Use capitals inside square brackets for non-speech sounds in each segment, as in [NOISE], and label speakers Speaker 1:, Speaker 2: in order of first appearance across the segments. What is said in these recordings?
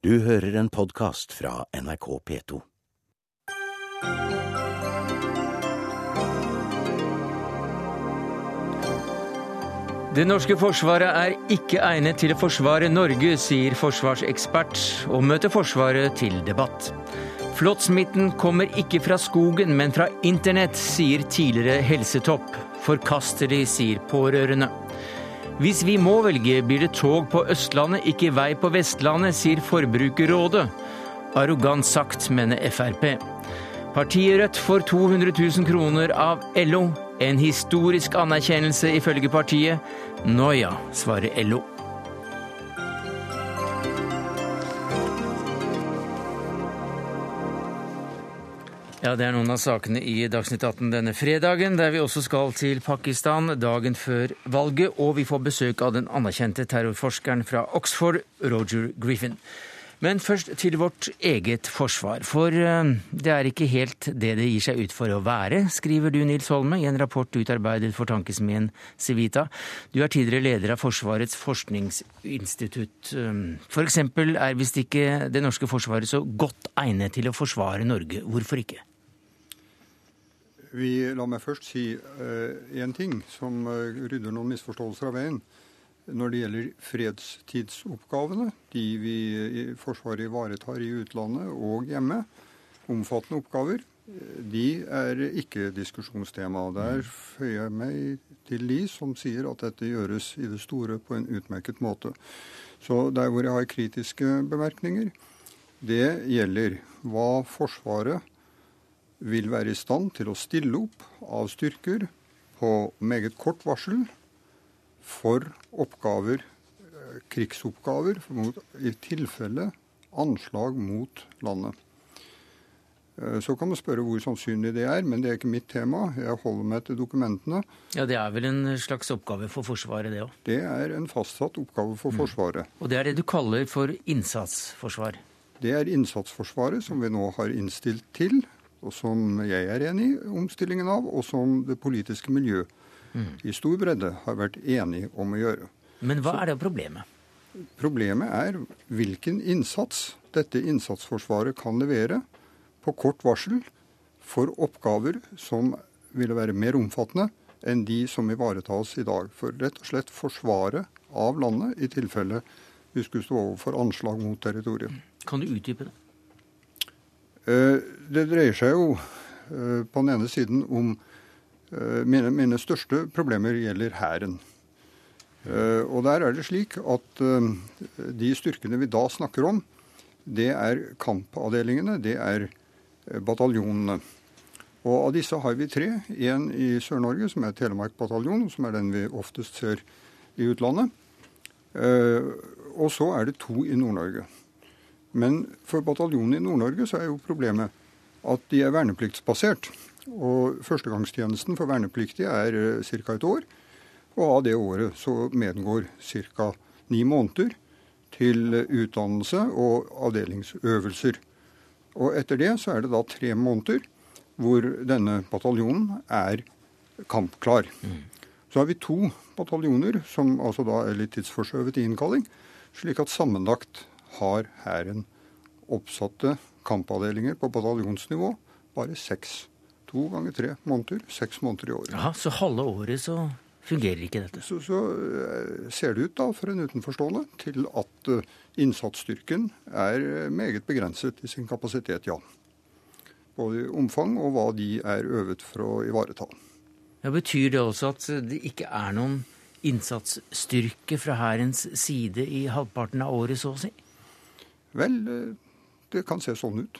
Speaker 1: Du hører en podkast fra NRK P2.
Speaker 2: Det norske forsvaret er ikke egnet til å forsvare Norge, sier forsvarsekspert, og møter Forsvaret til debatt. Flåttsmitten kommer ikke fra skogen, men fra internett, sier tidligere helsetopp. Forkastelig, sier pårørende. Hvis vi må velge, blir det tog på Østlandet, ikke vei på Vestlandet, sier Forbrukerrådet. Arrogant sagt, mener Frp. Partiet Rødt får 200 000 kroner av LO. En historisk anerkjennelse, ifølge partiet. Nå ja, svarer LO. Ja, Det er noen av sakene i Dagsnytt 18 denne fredagen, der vi også skal til Pakistan dagen før valget. Og vi får besøk av den anerkjente terrorforskeren fra Oxford, Roger Griffin. Men først til vårt eget forsvar. For eh, det er ikke helt det det gir seg ut for å være, skriver du Nils Holme i en rapport utarbeidet for tankesmien Civita. Du er tidligere leder av Forsvarets forskningsinstitutt. Eh, for eksempel er visst ikke det norske forsvaret så godt egnet til å forsvare Norge. Hvorfor ikke?
Speaker 3: Vi, la meg først si én uh, ting som uh, rydder noen misforståelser av veien. Når det gjelder fredstidsoppgavene, de vi i Forsvaret ivaretar i utlandet og hjemme, omfattende oppgaver, de er ikke diskusjonstema. Der føyer jeg meg til de som sier at dette gjøres i det store på en utmerket måte. Så der hvor jeg har kritiske bemerkninger, det gjelder hva Forsvaret vil være i stand til å stille opp av styrker på meget kort varsel for oppgaver, krigsoppgaver, i tilfelle anslag mot landet. Så kan man spørre hvor sannsynlig det er, men det er ikke mitt tema. Jeg holder meg til dokumentene.
Speaker 2: Ja, Det er vel en slags oppgave for Forsvaret, det òg?
Speaker 3: Det er en fastsatt oppgave for mm. Forsvaret.
Speaker 2: Og det er det du kaller for innsatsforsvar?
Speaker 3: Det er innsatsforsvaret som vi nå har innstilt til, og som jeg er enig i omstillingen av, og som det politiske miljøet mm. i stor bredde har vært enig om å gjøre.
Speaker 2: Men hva er det problemet?
Speaker 3: Problemet er hvilken innsats dette innsatsforsvaret kan levere på kort varsel for oppgaver som ville være mer omfattende enn de som ivaretas i dag. For rett og slett forsvaret av landet i tilfelle vi skulle stå overfor anslag mot territoriet.
Speaker 2: Kan du utdype det?
Speaker 3: Eh, det dreier seg jo eh, på den ene siden om Eh, mine, mine, største problemer gjelder Hæren. Og der er det slik at de styrkene vi da snakker om, det er kampavdelingene, det er bataljonene. Og av disse har vi tre. En i Sør-Norge, som er Telemark bataljon, som er den vi oftest ser i utlandet. Og så er det to i Nord-Norge. Men for bataljonen i Nord-Norge så er jo problemet at de er vernepliktsbasert. Og Førstegangstjenesten for vernepliktige er uh, ca. et år. Og av det året så medgår ca. ni måneder til utdannelse og avdelingsøvelser. Og etter det så er det da tre måneder hvor denne bataljonen er kampklar. Så har vi to bataljoner som altså da er litt tidsforskjøvet i innkalling, slik at sammenlagt har Hæren oppsatte kampavdelinger på bataljonsnivå bare seks To ganger tre måneder. Seks måneder i året.
Speaker 2: Ja, Så halve året så fungerer ikke dette?
Speaker 3: Så, så eh, ser det ut da, for en utenforstående til at uh, innsatsstyrken er eh, meget begrenset i sin kapasitet, ja. Både i omfang og hva de er øvet for å ivareta.
Speaker 2: Ja, Betyr det også at det ikke er noen innsatsstyrke fra Hærens side i halvparten av året, så å si?
Speaker 3: Vel, det kan se sånn ut.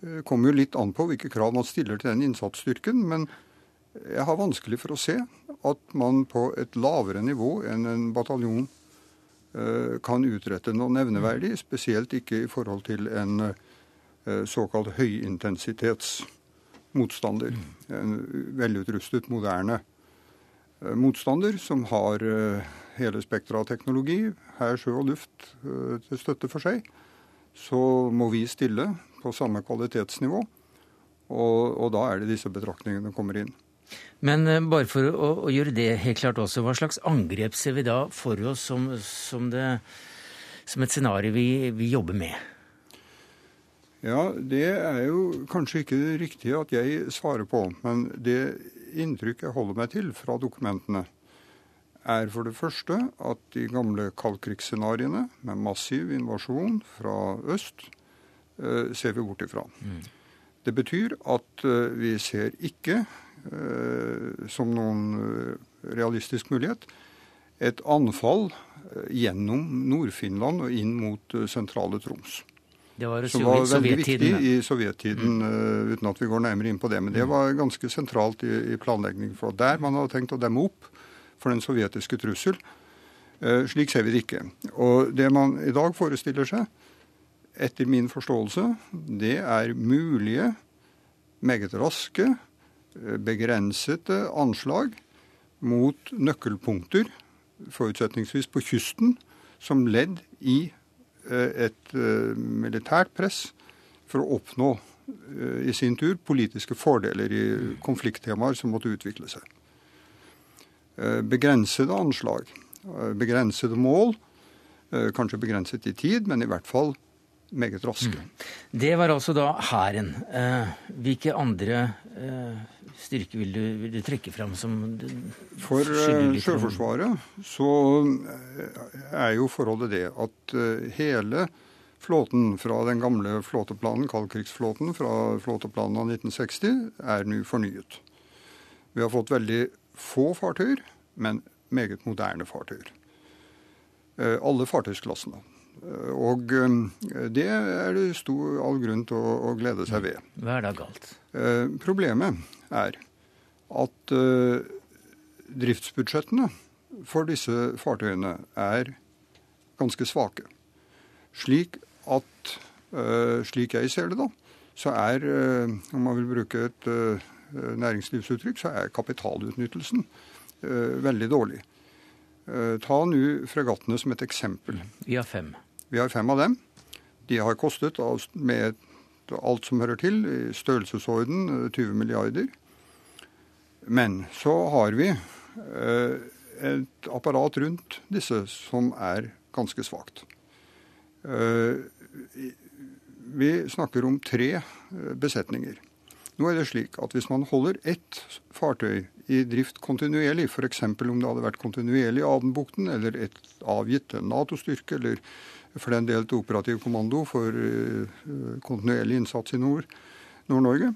Speaker 3: Det kommer jo litt an på hvilke krav man stiller til den innsatsstyrken. Men jeg har vanskelig for å se at man på et lavere nivå enn en bataljon eh, kan utrette noe nevneverdig. Spesielt ikke i forhold til en eh, såkalt høyintensitetsmotstander. En velutrustet, moderne eh, motstander som har hele spekteret av teknologi, her, sjø og luft, til støtte for seg. Så må vi stille på samme kvalitetsnivå. Og, og, da er det disse betraktningene kommer inn.
Speaker 2: Men bare for å, å, gjøre det helt klart også, hva slags angrep ser vi da for oss som, som det som et scenario vi, vi jobber med?
Speaker 3: Ja, det er jo kanskje ikke det riktige at jeg svarer på. Men det inntrykk jeg holder meg til fra dokumentene, er for det første at de gamle kaldkrigsscenarioene med massiv invasjon fra øst eh, ser vi bort ifra. Mm. Det betyr at eh, vi ser ikke, eh, som noen realistisk mulighet, et anfall gjennom Nord-Finland og inn mot sentrale Troms.
Speaker 2: Det var
Speaker 3: som var veldig viktig i sovjettiden, mm. uh, uten at vi går nærmere inn på det. Men det var ganske sentralt i, i planleggingen. For der man hadde tenkt å demme opp for den sovjetiske trussel. Uh, slik ser vi det ikke. Og det man i dag forestiller seg, etter min forståelse, det er mulige, meget raske, begrensete begrensede anslag mot nøkkelpunkter, forutsetningsvis på kysten, som ledd i Eh, et eh, militært press for å oppnå eh, i sin tur politiske fordeler i konflikttemaer som måtte utvikle seg. Begrensede anslag, begrensede mål, kanskje begrenset i tid, men i hvert fall meget raske. Mm.
Speaker 2: Det var altså da Hæren. Hvilke andre styrker vil du, vil du trekke fram som
Speaker 3: For uh, Sjøforsvaret så eh, er jo forholdet det at hele flåten fra den gamle flåteplanen, kaldkrigsflåten fra flåteplanen av 1960, er nå fornyet. Vi har fått veldig få fartøyer, men meget moderne fartøyer. Alle fartøysklassene. Og det er det stor all grunn til å, å glede seg ved.
Speaker 2: Hva er da galt?
Speaker 3: Problemet er at uh, driftsbudsjettene for disse fartøyene er ganske svake. Slik at, uh, slik jeg ser det, da, så er, om man vil bruke et næringslivsuttrykk, så er kapitalutnyttelsen veldig dårlig. ta nå fregattene som et eksempel.
Speaker 2: Vi har fem.
Speaker 3: Vi har fem av dem. De har kostet, med alt som hører til, i størrelsesorden 20 milliarder. Men så har vi eh, et apparat rundt disse som er ganske svakt. Eh, vi snakker om tre eh, besetninger. Nå er det slik at Hvis man holder ett fartøy i drift kontinuerlig, f.eks. om det hadde vært kontinuerlig i Adenbukten, eller et avgitt Nato-styrke, eller for den del til operativ kommando for kontinuerlig innsats i Nord-Norge,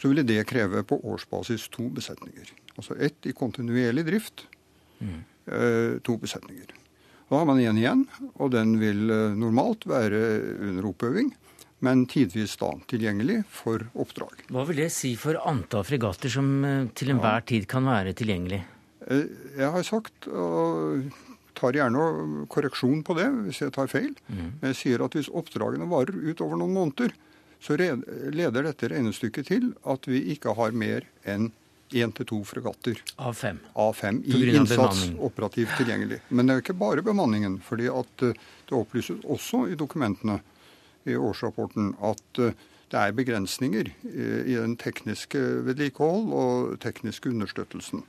Speaker 3: så ville det kreve på årsbasis to besetninger. Altså ett i kontinuerlig drift, mm. eh, to besetninger. Da har man én igjen, og den vil eh, normalt være under oppøving. Men tidvis da tilgjengelig for oppdrag.
Speaker 2: Hva vil det si for antall fregatter som eh, til enhver ja. tid kan være tilgjengelig?
Speaker 3: Eh, jeg har sagt, og tar gjerne korreksjon på det hvis jeg tar feil, mm. jeg sier at hvis oppdragene varer utover noen måneder, så leder dette regnestykket til at vi ikke har mer enn én til to fregatter.
Speaker 2: Av fem?
Speaker 3: Av fem I innsats operativt tilgjengelig. Men det er jo ikke bare bemanningen. fordi at eh, det opplyses også i dokumentene i årsrapporten at eh, det er begrensninger i den tekniske vedlikehold og tekniske understøttelsen.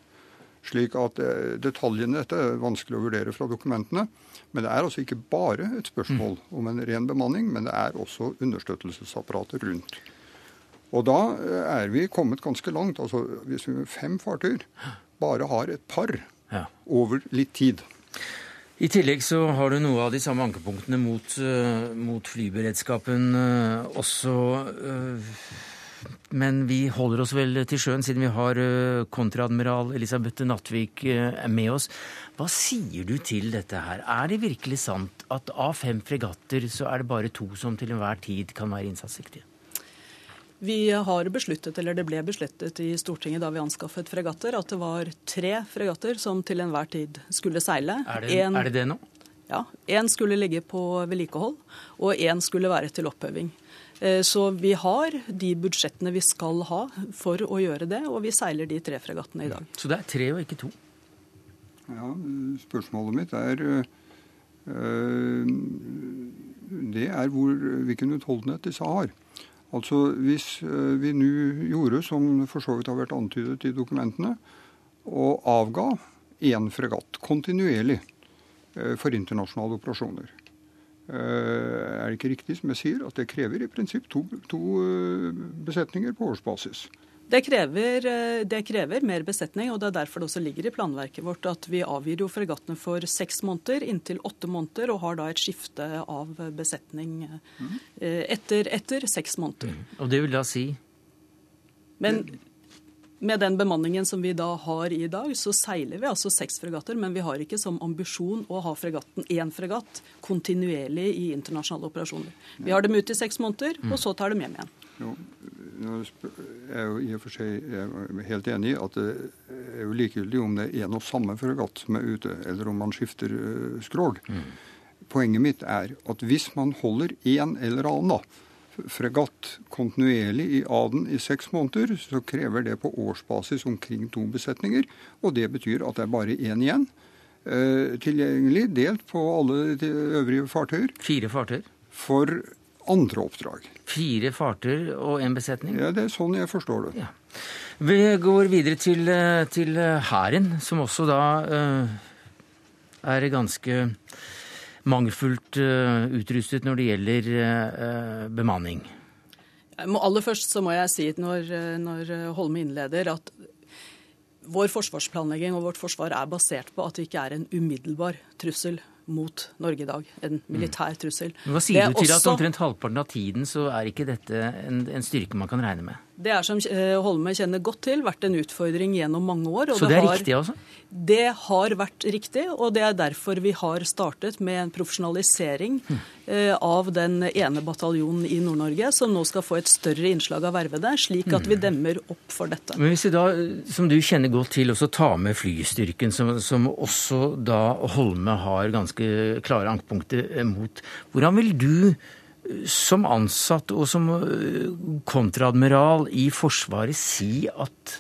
Speaker 3: Slik at eh, detaljene dette er vanskelig å vurdere fra dokumentene. Men det er altså ikke bare et spørsmål mm. om en ren bemanning, men det er også understøttelsesapparatet rundt. Og da eh, er vi kommet ganske langt. altså Hvis vi med fem fartøyer bare har et par ja. over litt tid.
Speaker 2: I tillegg så har du noe av de samme ankepunktene mot, uh, mot flyberedskapen også. Men vi holder oss vel til sjøen, siden vi har kontreadmiral Elisabeth Nattvik eh, med oss. Hva sier du til dette her? Er det virkelig sant at av fem fregatter så er det bare to som til enhver tid kan være innsatsdyktige?
Speaker 4: Vi har besluttet, eller Det ble besluttet i Stortinget da vi anskaffet fregatter, at det var tre fregatter som til enhver tid skulle seile.
Speaker 2: Er det en, er det, det nå?
Speaker 4: Ja. Én skulle ligge på vedlikehold, og én skulle være til opphøving. Eh, så vi har de budsjettene vi skal ha for å gjøre det, og vi seiler de tre fregattene i dag.
Speaker 2: Så det er tre og ikke to?
Speaker 3: Ja, Spørsmålet mitt er øh, det er hvor, hvilken utholdenhet disse har. Altså Hvis vi nå gjorde, som for så vidt har vært antydet i dokumentene, og avga én fregatt kontinuerlig for internasjonale operasjoner er det ikke riktig som jeg sier, at det krever i prinsipp to, to besetninger på årsbasis.
Speaker 4: Det krever, det krever, mer besetning, og det er derfor det også ligger i planverket vårt at vi avgir jo fregattene for seks måneder inntil åtte måneder, og har da et skifte av besetning mm. etter, etter, seks måneder. Mm.
Speaker 2: Og det vil da si?
Speaker 4: Men med den bemanningen som vi da har i dag, så seiler vi altså seks fregatter, men vi har ikke som ambisjon å ha fregatten én fregatt kontinuerlig i internasjonale operasjoner. Vi har dem ute i seks måneder, og så tar dem hjem igjen. Jo,
Speaker 3: jeg er jo i og for seg helt enig i at det er jo likegyldig om det er en og samme fregatt som er ute, eller om man skifter eh, skrog. Mm. Poenget mitt er at hvis man holder en eller annen, da, fregatt kontinuerlig i Aden i seks måneder, så krever det på årsbasis omkring to besetninger. Og det betyr at det er bare én igjen eh, tilgjengelig, delt på alle de øvrige fartøyer.
Speaker 2: Fire fartøyer?
Speaker 3: For andre oppdrag.
Speaker 2: Fire fartøyer og en besetning?
Speaker 3: Ja, det er sånn jeg forstår det. Ja.
Speaker 2: Vi går videre til, eh, til Hæren, som også da uh, er ganske mangelfullt eh, utrustet når det gjelder eh, bemanning?
Speaker 4: Aller først så må jeg si når, når Holme innleder at vår forsvarsplanlegging og vårt forsvar er basert på at det ikke er en umiddelbar trussel mot Norge i dag. En militær trussel.
Speaker 2: Hva sier du til også... at omtrent halvparten av tiden så er ikke dette en, en styrke man kan regne med?
Speaker 4: Det er som eh, Holme kjenner godt til, vært en utfordring gjennom mange år.
Speaker 2: så det, det er har, riktig også?
Speaker 4: Det har vært riktig, og det er derfor vi har startet med en profesjonalisering mm. av den ene bataljonen i Nord-Norge, som nå skal få et større innslag av vervede, slik at vi hmm. demmer opp for dette.
Speaker 2: Men Hvis vi da, som du kjenner godt til, også tar med flystyrken, som, som også da Holme har ganske klare ankepunkter mot, hvordan vil du som ansatt og som eh, kontradmiral i Forsvaret si at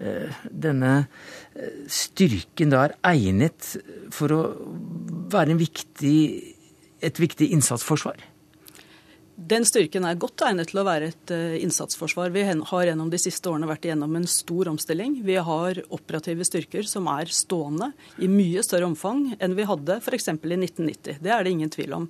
Speaker 2: eh, denne eh, styrken da er egnet for å være viktig, et viktig innsatsforsvar?
Speaker 4: Den styrken er godt egnet til å være et uh, innsatsforsvar. Vi har gjennom de siste årene vært igjennom en stor omstilling. Vi har operative styrker som er stående i mye større omfang enn vi hadde f.eks. i 1990. Det er det ingen tvil om.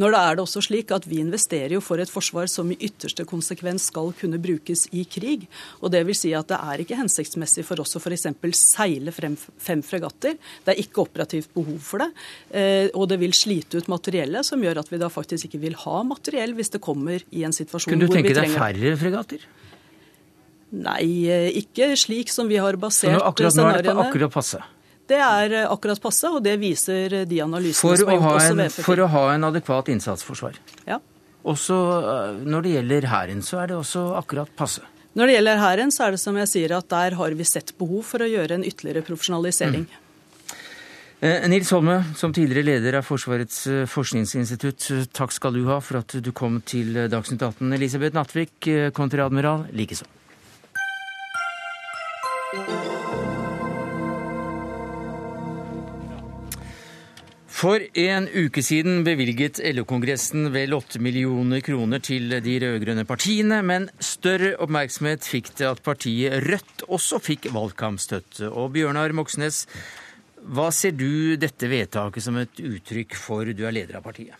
Speaker 4: Når det er det også slik at Vi investerer jo for et forsvar som i ytterste konsekvens skal kunne brukes i krig. og det vil si at Det er ikke hensiktsmessig for oss å f.eks. seile frem fem fregatter. Det er ikke operativt behov for det. Uh, og det vil slite ut materiellet, som gjør at vi da faktisk ikke vil ha materiell hvis det kommer i en situasjon
Speaker 2: hvor
Speaker 4: vi trenger
Speaker 2: Kunne du tenke deg færre fregatter?
Speaker 4: Nei, eh, ikke slik som vi har basert
Speaker 2: Så akkurat nå er det på akkurat passe?
Speaker 4: Det er eh, akkurat passe, og det viser de analysene
Speaker 2: for som er gjort også ved For å ha en adekvat innsatsforsvar.
Speaker 4: Ja.
Speaker 2: Også eh, når det gjelder Hæren, så er det også akkurat passe.
Speaker 4: Når det gjelder Hæren, så er det som jeg sier at der har vi sett behov for å gjøre en ytterligere profesjonalisering. Mm.
Speaker 2: Eh, Nils Holme, som tidligere leder av Forsvarets eh, forskningsinstitutt, eh, takk skal du ha for at du kom til Dagsnytt 18. Elisabeth Natvik, kontreadmiral, likeså. For en uke siden bevilget LO-kongressen vel 8 millioner kroner til de rød-grønne partiene, men større oppmerksomhet fikk det at partiet Rødt også fikk valgkampstøtte. Og Bjørnar Moxnes, hva ser du dette vedtaket som et uttrykk for? Du er leder av partiet.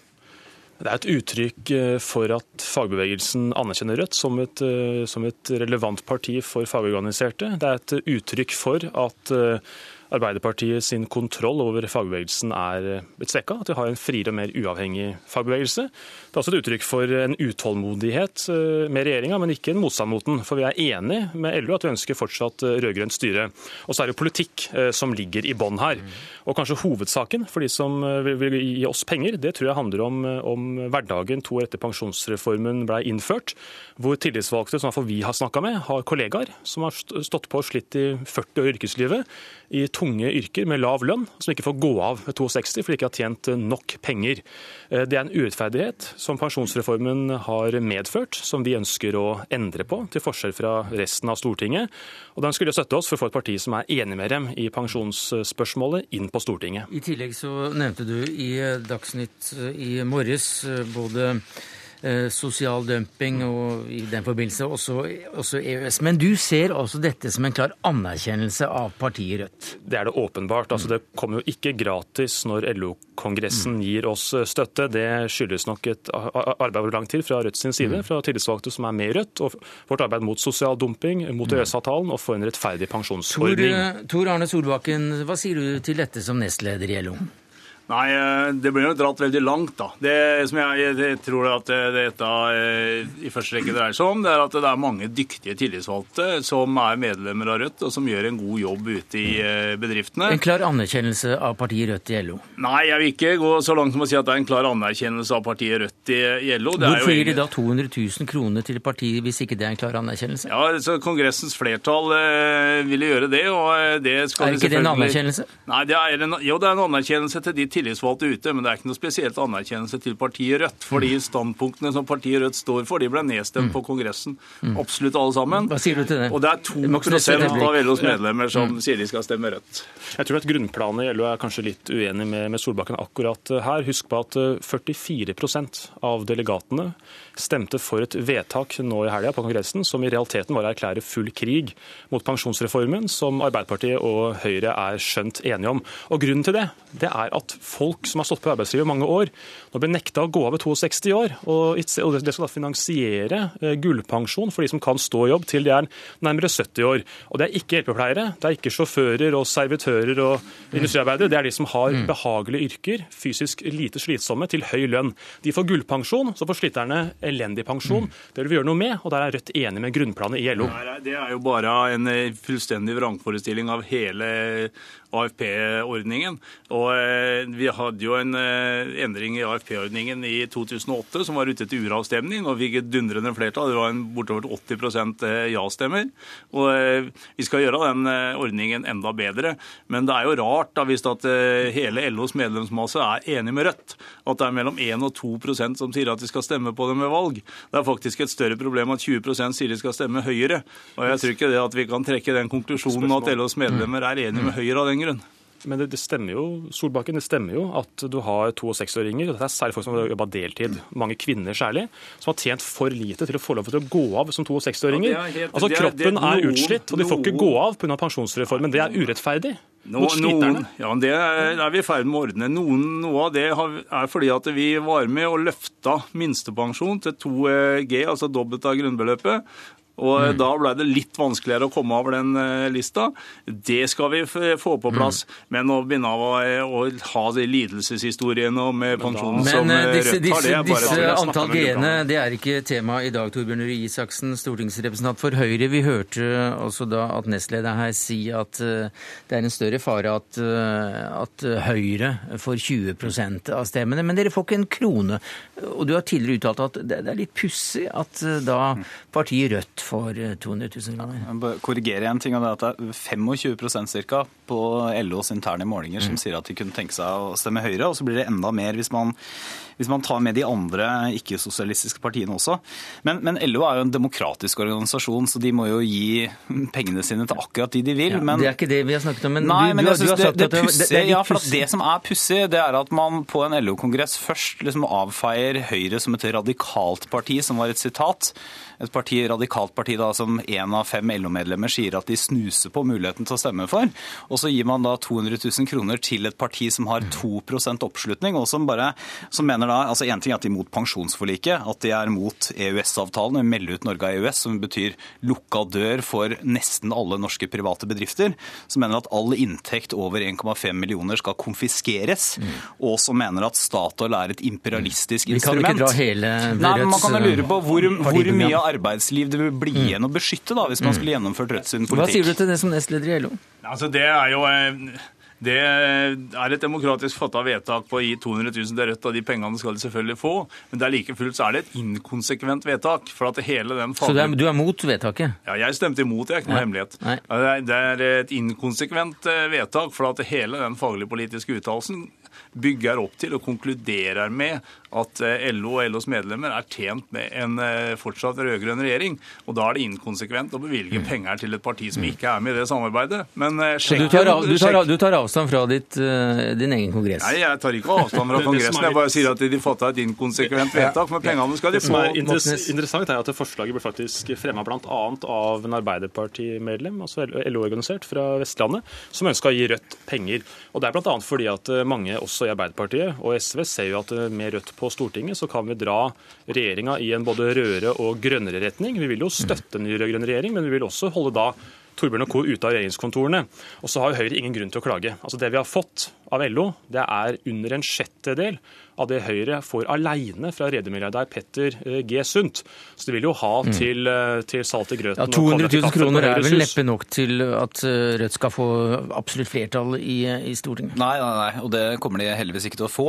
Speaker 5: Det er et uttrykk eh, for at fagbevegelsen anerkjenner Rødt som et, eh, som et relevant parti for fagorganiserte. Det er et uttrykk for at eh, Arbeiderpartiet sin kontroll over fagbevegelsen er blitt svekka. At vi har en friere og mer uavhengig fagbevegelse. Det er også et uttrykk for en utålmodighet med regjeringa, men ikke en motstand mot den. For vi er enig med LO at vi ønsker fortsatt rød-grønt styre. Og så er det politikk som ligger i bånn her. Og kanskje hovedsaken for de som vil gi oss penger, det tror jeg handler om, om hverdagen to år etter pensjonsreformen ble innført, hvor tillitsvalgte som vi har snakka med, har kollegaer som har stått på og slitt i 40 år i yrkeslivet, i tunge yrker med lav lønn, som ikke får gå av ved 62 fordi de ikke har tjent nok penger. Eh, det er en urettferdighet som pensjonsreformen har medført, som vi ønsker å endre på, til forskjell fra resten av Stortinget. Og Den skulle støtte oss for å få et parti som er enig med dem i pensjonsspørsmålet, inn på Stortinget.
Speaker 2: I tillegg så nevnte du i Dagsnytt i morges både eh, sosial dumping og i den forbindelse også, også EØS. Men du ser også dette som en klar anerkjennelse av partiet Rødt?
Speaker 5: Det er det åpenbart. Altså, det kommer jo ikke gratis når LO-kongressen gir oss eh, støtte. Det skyldes nok et arbeid over lang tid fra Rødt sin side, fra tillitsvalgte som er med i Rødt, og vårt arbeid mot sosial dumping, mot EØS-avtalen og for en rettferdig pensjonsordning.
Speaker 2: Tor, Tor Arne Solbakken, hva sier du til dette som nestleder i LO?
Speaker 6: Nei, eh, det blir jo dratt veldig langt, da. Det som jeg, jeg tror at dette eh, i første rekke dreier seg om, det er at det er mange dyktige tillitsvalgte som er medlemmer av Rødt, og som gjør en god jobb ute i eh, bedriftene.
Speaker 2: En klar anerkjennelse av partiet Rødt i LO?
Speaker 6: Nei, jeg vil ikke gå så langt som å si at det er en klar anerkjennelse av partiet Rødt i LO.
Speaker 2: Det Hvorfor gir de da 200 000 kroner til partiet hvis ikke det er en klar anerkjennelse?
Speaker 6: Ja, så Kongressens flertall ville gjøre det, og det skal
Speaker 2: Er ikke det en anerkjennelse?
Speaker 6: Nei, det er en, jo, det er en anerkjennelse til de tillitsvalgte ute, men det er ikke noe spesielt anerkjennelse til partiet Rødt. For de mm. standpunktene som partiet Rødt står for, de ble nedstemt mm. på Kongressen. Mm. Absolutt alle sammen.
Speaker 2: Hva sier du til det?
Speaker 6: Og det er 2 av LOs medlemmer som sier de skal stemme Rødt.
Speaker 5: Jeg tror at grunnplanet i LO er kanskje litt uenig med, med Solbakken akkurat her. Husk på at 44 eh, av delegatene stemte for et vedtak nå i helga på Kongressen som i realiteten var å erklære full krig mot pensjonsreformen, som Arbeiderpartiet og Høyre er skjønt enige om. Og Grunnen til det det er at folk som har stått på arbeidslivet i mange år, nå blir nekta å gå av ved 62 år. Og det skal da finansiere eh, gullpensjon for de som kan stå i jobb til de er nærmere 70 år. Og det er ikke hjelpepleiere, det er ikke sjåfører og servitører og industriarbeidere. Det er de som har mm. behagelige yrker, fysisk lite slitsomme, til høy lønn. De får gullpensjon, så får sliterne elendig pensjon. Det vil vi gjøre noe med, og der er Rødt enig med grunnplanet i LO.
Speaker 6: Det er jo bare en eh, fullstendig vrangforestilling av hele AFP-ordningen. Og eh, Vi hadde jo en eh, endring i AFP-ordningen i 2008 som var ute til uravstemning og fikk et dundrende flertall. Det var en bortover 80 eh, ja-stemmer. Og Vi skal gjøre den ordningen enda bedre. Men det er jo rart da, hvis at hele LOs medlemsmasse er enig med Rødt. At det er mellom 1 og 2% som sier at de skal stemme på dem ved valg. Det er faktisk et større problem at 20 sier de skal stemme Høyre. Og jeg tror ikke det at vi kan trekke den konklusjonen at LOs medlemmer er enige med Høyre av den grunn.
Speaker 5: Men det, det, stemmer jo Solbakken, det stemmer jo at du har to- og seksåringer. Dette er særlig folk som har jobba deltid. Mange kvinner særlig. Som har tjent for lite til å få lov til å gå av som to- og seksåringer. Ja, altså Kroppen er, utslitt, og de får ikke gå av pga. pensjonsreformen. Det er urettferdig. No,
Speaker 6: noen, ja, Det er vi i ferd med å ordne. Noen, noe av det er fordi at vi var med og løfta minstepensjon til 2G, altså dobbelt av grunnbeløpet. Og mm. Da ble det litt vanskeligere å komme over den uh, lista. Det skal vi få på plass. Mm. Men å begynne å, å ha de lidelseshistoriene om pensjonen som
Speaker 2: Rødt disse, har, det er bare Disse antall G-ene det er ikke tema i dag, Torbjørn Røe Isaksen, stortingsrepresentant for Høyre. Vi hørte også da at nestlederen her si at det er en større fare at, at Høyre får 20% av stemmene. Men dere får ikke en krone. Og du har tidligere uttalt at det er litt pussig at da partiet Rødt for 200 000 kroner.
Speaker 7: Jeg korrigerer en ting, og det er at det er 25 cirka på LOs interne målinger som mm. sier at de kunne tenke seg å stemme Høyre, og så blir det enda mer hvis man, hvis man tar med de andre ikke-sosialistiske partiene også. Men, men, LO er jo en demokratisk organisasjon, så de må jo gi pengene sine til akkurat de de vil.
Speaker 2: Ja, men, det er ikke det vi har snakket om.
Speaker 7: Men, nei, du, men jeg synes det, det, pussy, det, ja, for det som er pussig, det er at man på en LO-kongress først liksom avfeier Høyre som et radikalt parti, som var et sitat et parti, radikalt parti da, som én av fem LO-medlemmer sier at de snuser på muligheten til å stemme for. Og så gir man da 200 000 kroner til et parti som har 2% oppslutning, og som bare som mener da altså Én ting er at de er mot pensjonsforliket, at de er mot EØS-avtalen, å melde ut Norge av EØS, som betyr lukka dør for nesten alle norske private bedrifter. Som mener at all inntekt over 1,5 millioner skal konfiskeres, mm. og som mener at Statoil er et imperialistisk instrument.
Speaker 2: Vi kan ikke dra hele
Speaker 7: Nei, men Man kan jo lure på hvor, hvor mye av arbeidsliv det vil bli mm. igjen å beskytte da, hvis man mm. skulle gjennomført Rødt sin politikk.
Speaker 2: Hva sier du til det som nestleder i LO?
Speaker 6: Altså, det er jo... Eh, det er et demokratisk fatta vedtak på å gi 200 000 til Rødt, og de pengene skal de selvfølgelig få. Men det er like fullt så er det et inkonsekvent vedtak. for at hele den
Speaker 2: faglige... Så er, du er mot vedtaket?
Speaker 6: Ja, jeg stemte imot, det er ikke noe hemmelighet. Nei. Det er et inkonsekvent eh, vedtak, for at hele den faglig politiske uttalelsen bygger opp til og konkluderer med at LO og LOs medlemmer er tjent med en fortsatt rød-grønn regjering. Og da er det inkonsekvent å bevilge mm. penger til et parti som ikke er med i det samarbeidet. Men
Speaker 2: sjekk, du, tar, du, tar, du, tar, avstand fra ditt, din egen kongress?
Speaker 6: Nei, jeg tar ikke avstand fra [LAUGHS] kongressen. Jeg bare sier at de fatta et inkonsekvent vedtak. Men pengene skal de få.
Speaker 5: Det som er interessant, er at forslaget ble faktisk fremma bl.a. av en Arbeiderparti-medlem, altså LO-organisert fra Vestlandet, som ønska å gi Rødt penger. Og Det er bl.a. fordi at eh, mange også i Arbeiderpartiet og SV ser jo at eh, med Rødt på Stortinget så kan vi dra regjeringa i en både rødere og grønnere retning. Vi vil jo støtte en ny rød-grønn regjering, men vi vil også holde da Torbjørn og Co. ute av regjeringskontorene. Og så har Høyre ingen grunn til å klage. Altså Det vi har fått av LO, det er under en sjettedel av det Høyre får alene fra redermilliardær Petter eh, G. Sundt. Så det vil jo ha mm. til, mm. til salt i grøten.
Speaker 2: Ja, 200 000 kroner er vel neppe nok til at eh, Rødt skal få absolutt flertall i, i, Stortinget?
Speaker 7: Nei, nei, nei, og det kommer de heldigvis ikke til å få,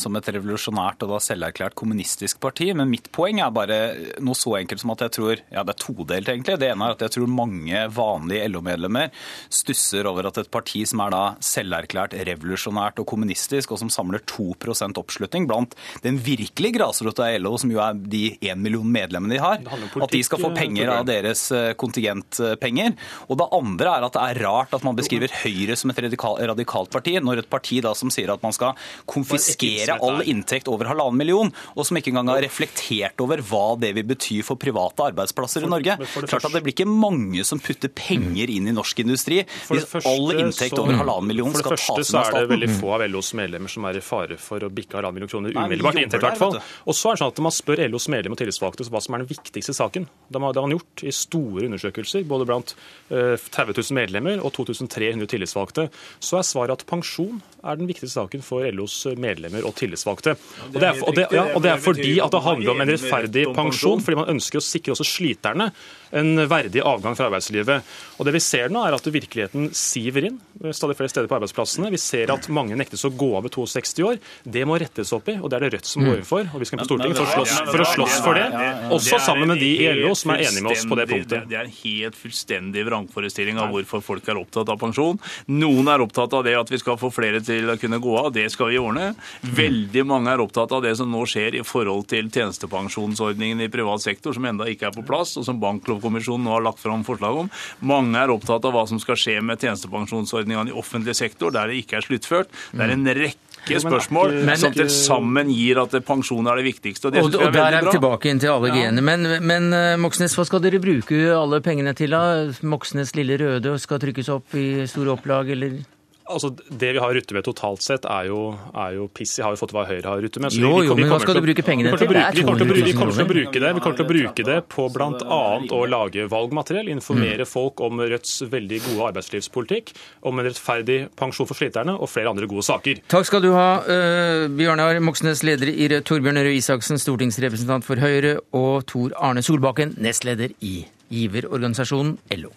Speaker 7: som et revolusjonært og da selverklært kommunistisk parti. Men mitt poeng er bare noe så enkelt som at jeg tror ja, det er todelt, egentlig. Det ene er at jeg tror mange vanlige LO-medlemmer stusser over at et parti som er da selverklært revolusjonært og kommunistisk, og som samler 2% oppslutning oppslutning blant den virkelige grasrota i LO, som jo er de én million medlemmene de har, at de skal få penger av deres eh, kontingentpenger. Og det andre er at det er rart at man beskriver Høyre som et radikalt parti, når et parti da som sier at man skal konfiskere all inntekt over halvannen million, og som ikke engang har reflektert over hva det vil bety for private arbeidsplasser i Norge. Klart at Det blir ikke mange som putter penger inn i norsk industri hvis all inntekt over halvannen million skal tas
Speaker 5: av staten. For det første så er det veldig få av LOs medlemmer som er i fare for å bikke halvannen million kroner umiddelbart inntekt, i hvert fall. Og så er det sånn at Man spør LOs medlem og tillitsvalgte hva som er den viktigste saken. Det har man gjort i store undersøkelser, både blant 30 000 medlemmer og 2300 tillitsvalgte. Så er svaret at pensjon er den viktigste saken for LOs medlemmer og tillitsvalgte. Og det er, og det, ja, og det er fordi at det handler om en rettferdig pensjon, fordi man ønsker å sikre også sliterne en verdig avgang fra arbeidslivet. Og det Vi ser nå er at virkeligheten siver inn stadig flere steder på arbeidsplassene. Vi ser at mange nektes å gå av ved 62 år. Det må rettes opp i, og det er det Rødt som går inn for. Og vi skal på Stortinget for å slåss for, å slåss for det, også sammen med de i LO som er enige med oss på det punktet.
Speaker 6: Det er en helt fullstendig vrangforestilling av hvorfor folk er opptatt av pensjon. Noen er opptatt av det at vi skal få flere til å kunne gå av, det skal vi ordne. Veldig mange er opptatt av det som nå skjer i forhold til tjenestepensjonsordningen i privat sektor, som enda ikke er på plass, og som Banklovkommisjonen nå har lagt fram forslag om. Mange er opptatt av hva som skal skje med tjenestepensjonsordningene i offentlig sektor, der det ikke er sluttført. Det er en rekke spørsmål men, som til sammen gir at pensjon er det viktigste.
Speaker 2: Og, det og, og der er vi tilbake inn til alle ja. genene. Men, men eh, Moxnes, hva skal dere bruke alle pengene til? da? Moxnes Lille Røde skal trykkes opp i store opplag, eller?
Speaker 5: Altså, Det vi har rutte med totalt sett, er jo, er jo piss. Jeg har jo fått hva Høyre har rutte med.
Speaker 2: jo, jo, men hva skal du bruke pengene til?
Speaker 5: Vi kommer til å bruke det Vi kommer til å bruke det på bl.a. å lage valgmateriell, informere mm. folk om Rødts veldig gode arbeidslivspolitikk, om en rettferdig pensjon for sliterne og flere andre gode saker.
Speaker 2: Takk skal du ha, uh, Bjørnar Moxnes, leder i Rødt, Torbjørn Røe Isaksen, stortingsrepresentant for Høyre, og Tor Arne Solbakken, nestleder i giverorganisasjonen LO.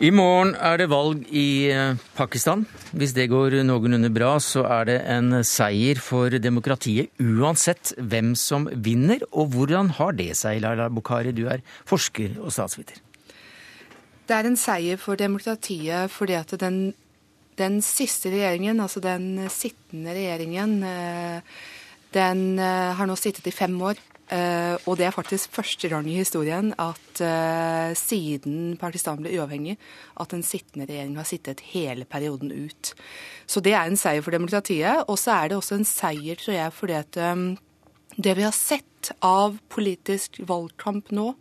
Speaker 2: I morgen er det valg i eh, Pakistan. Hvis det går noenlunde bra, så er det en seier for demokratiet uansett hvem som vinner. Og hvordan har det seg, Laila Bukhari, du er forsker og statsviter?
Speaker 8: Det er en seier for demokratiet fordi at den, den siste regjeringen, altså den sittende regjeringen, eh, den eh, har nå sittet i fem år. Uh, og det er faktisk første gang i historien at uh, siden Pakistan ble uavhengig, at den sittende regjeringen har sittet hele perioden ut. Så det er en seier for demokratiet. Og så er det også en seier, tror jeg, fordi at um, det vi har sett av politisk valgkamp nå,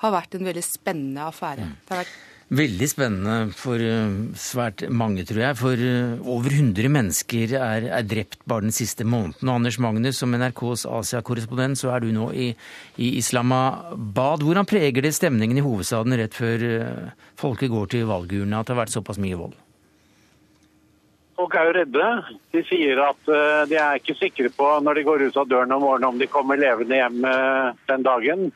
Speaker 8: har vært en veldig spennende affære. Mm. Det har vært
Speaker 2: Veldig spennende for eh, svært mange, tror jeg. For eh, over 100 mennesker er, er drept bare den siste måneden. Anders Magnus, som NRKs Asia-korrespondent, så er du nå i, i, Islamabad. Hvordan preger det stemningen i hovedstaden rett før eh, folket går til valgurnene, at det har vært såpass mye vold?
Speaker 9: Folk er jo redde. De sier at de er ikke sikre på når de går ut av døren om morgenen om de kommer levende hjem den dagen.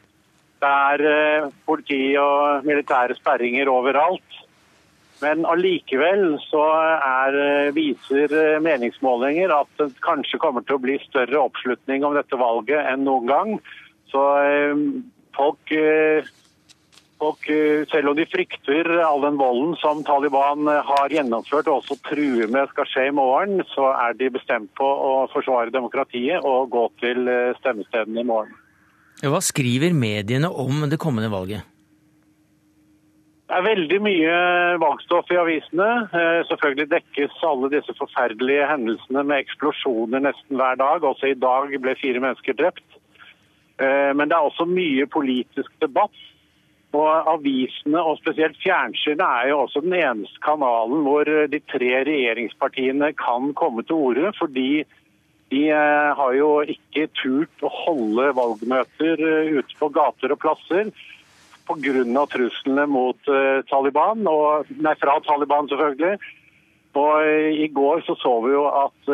Speaker 9: Det er eh, politi og militære sperringer overalt. Men allikevel så er, viser meningsmålinger at det kanskje kommer til å bli større oppslutning om dette valget enn noen gang. Så folk eh, selv om de frykter all den volden som Taliban eh, har gjennomført og også truer med skal skje i morgen, så er de bestemt på å forsvare demokratiet og gå til eh, stemmestedene i morgen.
Speaker 2: Hva skriver mediene om det kommende valget?
Speaker 9: Det er veldig mye valgstoff i avisene. Selvfølgelig dekkes alle disse forferdelige hendelsene med eksplosjoner nesten hver dag. Også i dag ble fire mennesker drept. Men det er også mye politisk debatt. Og Avisene og spesielt fjernsynet er jo også den eneste kanalen hvor de tre regjeringspartiene kan komme til orde. Fordi de eh, har jo ikke turt å holde valgmøter eh, ute på gater og plasser pga. truslene mot eh, Taliban, og, nei, fra Taliban selvfølgelig. Og I går så, så vi jo at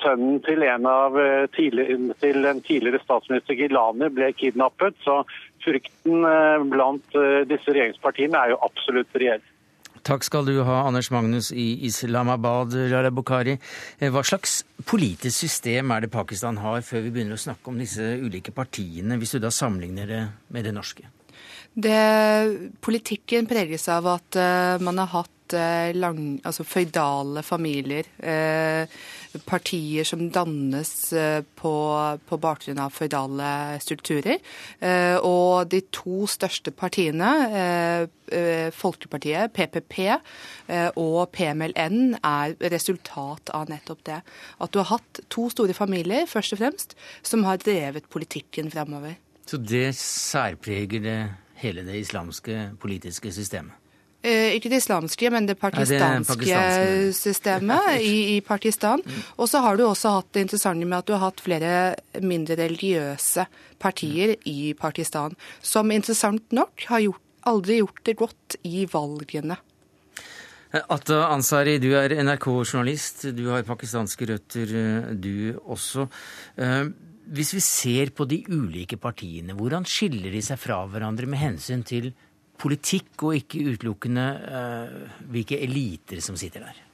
Speaker 9: sønnen til en av tidligere, til en tidligere statsminister Gilani ble kidnappet. Så frykten blant disse regjeringspartiene er jo absolutt reell.
Speaker 2: Takk skal du ha, Anders Magnus i Islamabad, Lara Bukhari. Eh, hva slags politisk system er det Pakistan har, før vi begynner å snakke om disse ulike partiene, hvis du da sammenligner det med det norske?
Speaker 8: Det, politikken preges av at uh, man har hatt uh, lang, altså føydale familier. Uh, partier som dannes eh, på, på bakgrunn av føydale strukturer. Eh, og de to største partiene, eh, Folkepartiet, PPP og PMLN, er resultat av nettopp det. At du har hatt to store familier, først og fremst, som har drevet politikken fremover.
Speaker 2: Så det særpreger det hele det islamske politiske systemet?
Speaker 8: Eh, ikke det islamske, men det pakistanske, det systemet i, i, Pakistan. Mm. Og så har du også hatt det interessante med at du har hatt flere mindre religiøse partier mm. i Pakistan, som interessant nok har gjort, aldri gjort det godt i valgene.
Speaker 2: Eh, Atta Ansari, du er NRK-journalist. Du har pakistanske røtter, eh, du også. Hvis vi ser på de ulike partiene, hvordan skiller de seg fra hverandre med hensyn til politikk, og ikke utelukkende uh, hvilke eliter som sitter der?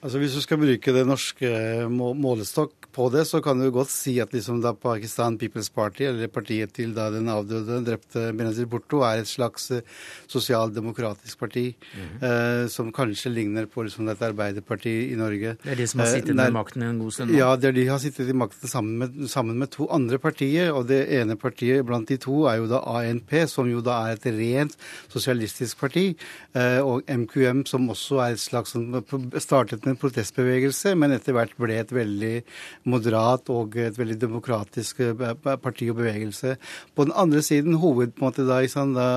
Speaker 10: Altså Hvis du skal bruke det norske målestokk på det, så kan du godt si at liksom da Pakistan People's Party, eller partiet til da den avdøde, drepte Benazir Bhutto, er et slags eh, sosialdemokratisk parti mm -hmm. eh, som kanskje ligner på liksom dette Arbeiderpartiet i Norge.
Speaker 2: Det er de som har sittet eh, med makten en god stund?
Speaker 10: Ja, det er de har sittet i makten sammen med, sammen med, to andre partier. Og det ene partiet blant de to er jo da ANP, som jo da er et rent sosialistisk parti. Eh, og MQM, som også er et slags som startet med en protestbevegelse, men etter hvert ble et veldig moderat og et veldig demokratisk eh, parti og bevegelse. På den andre siden, hoved, en måte da, sånn, da,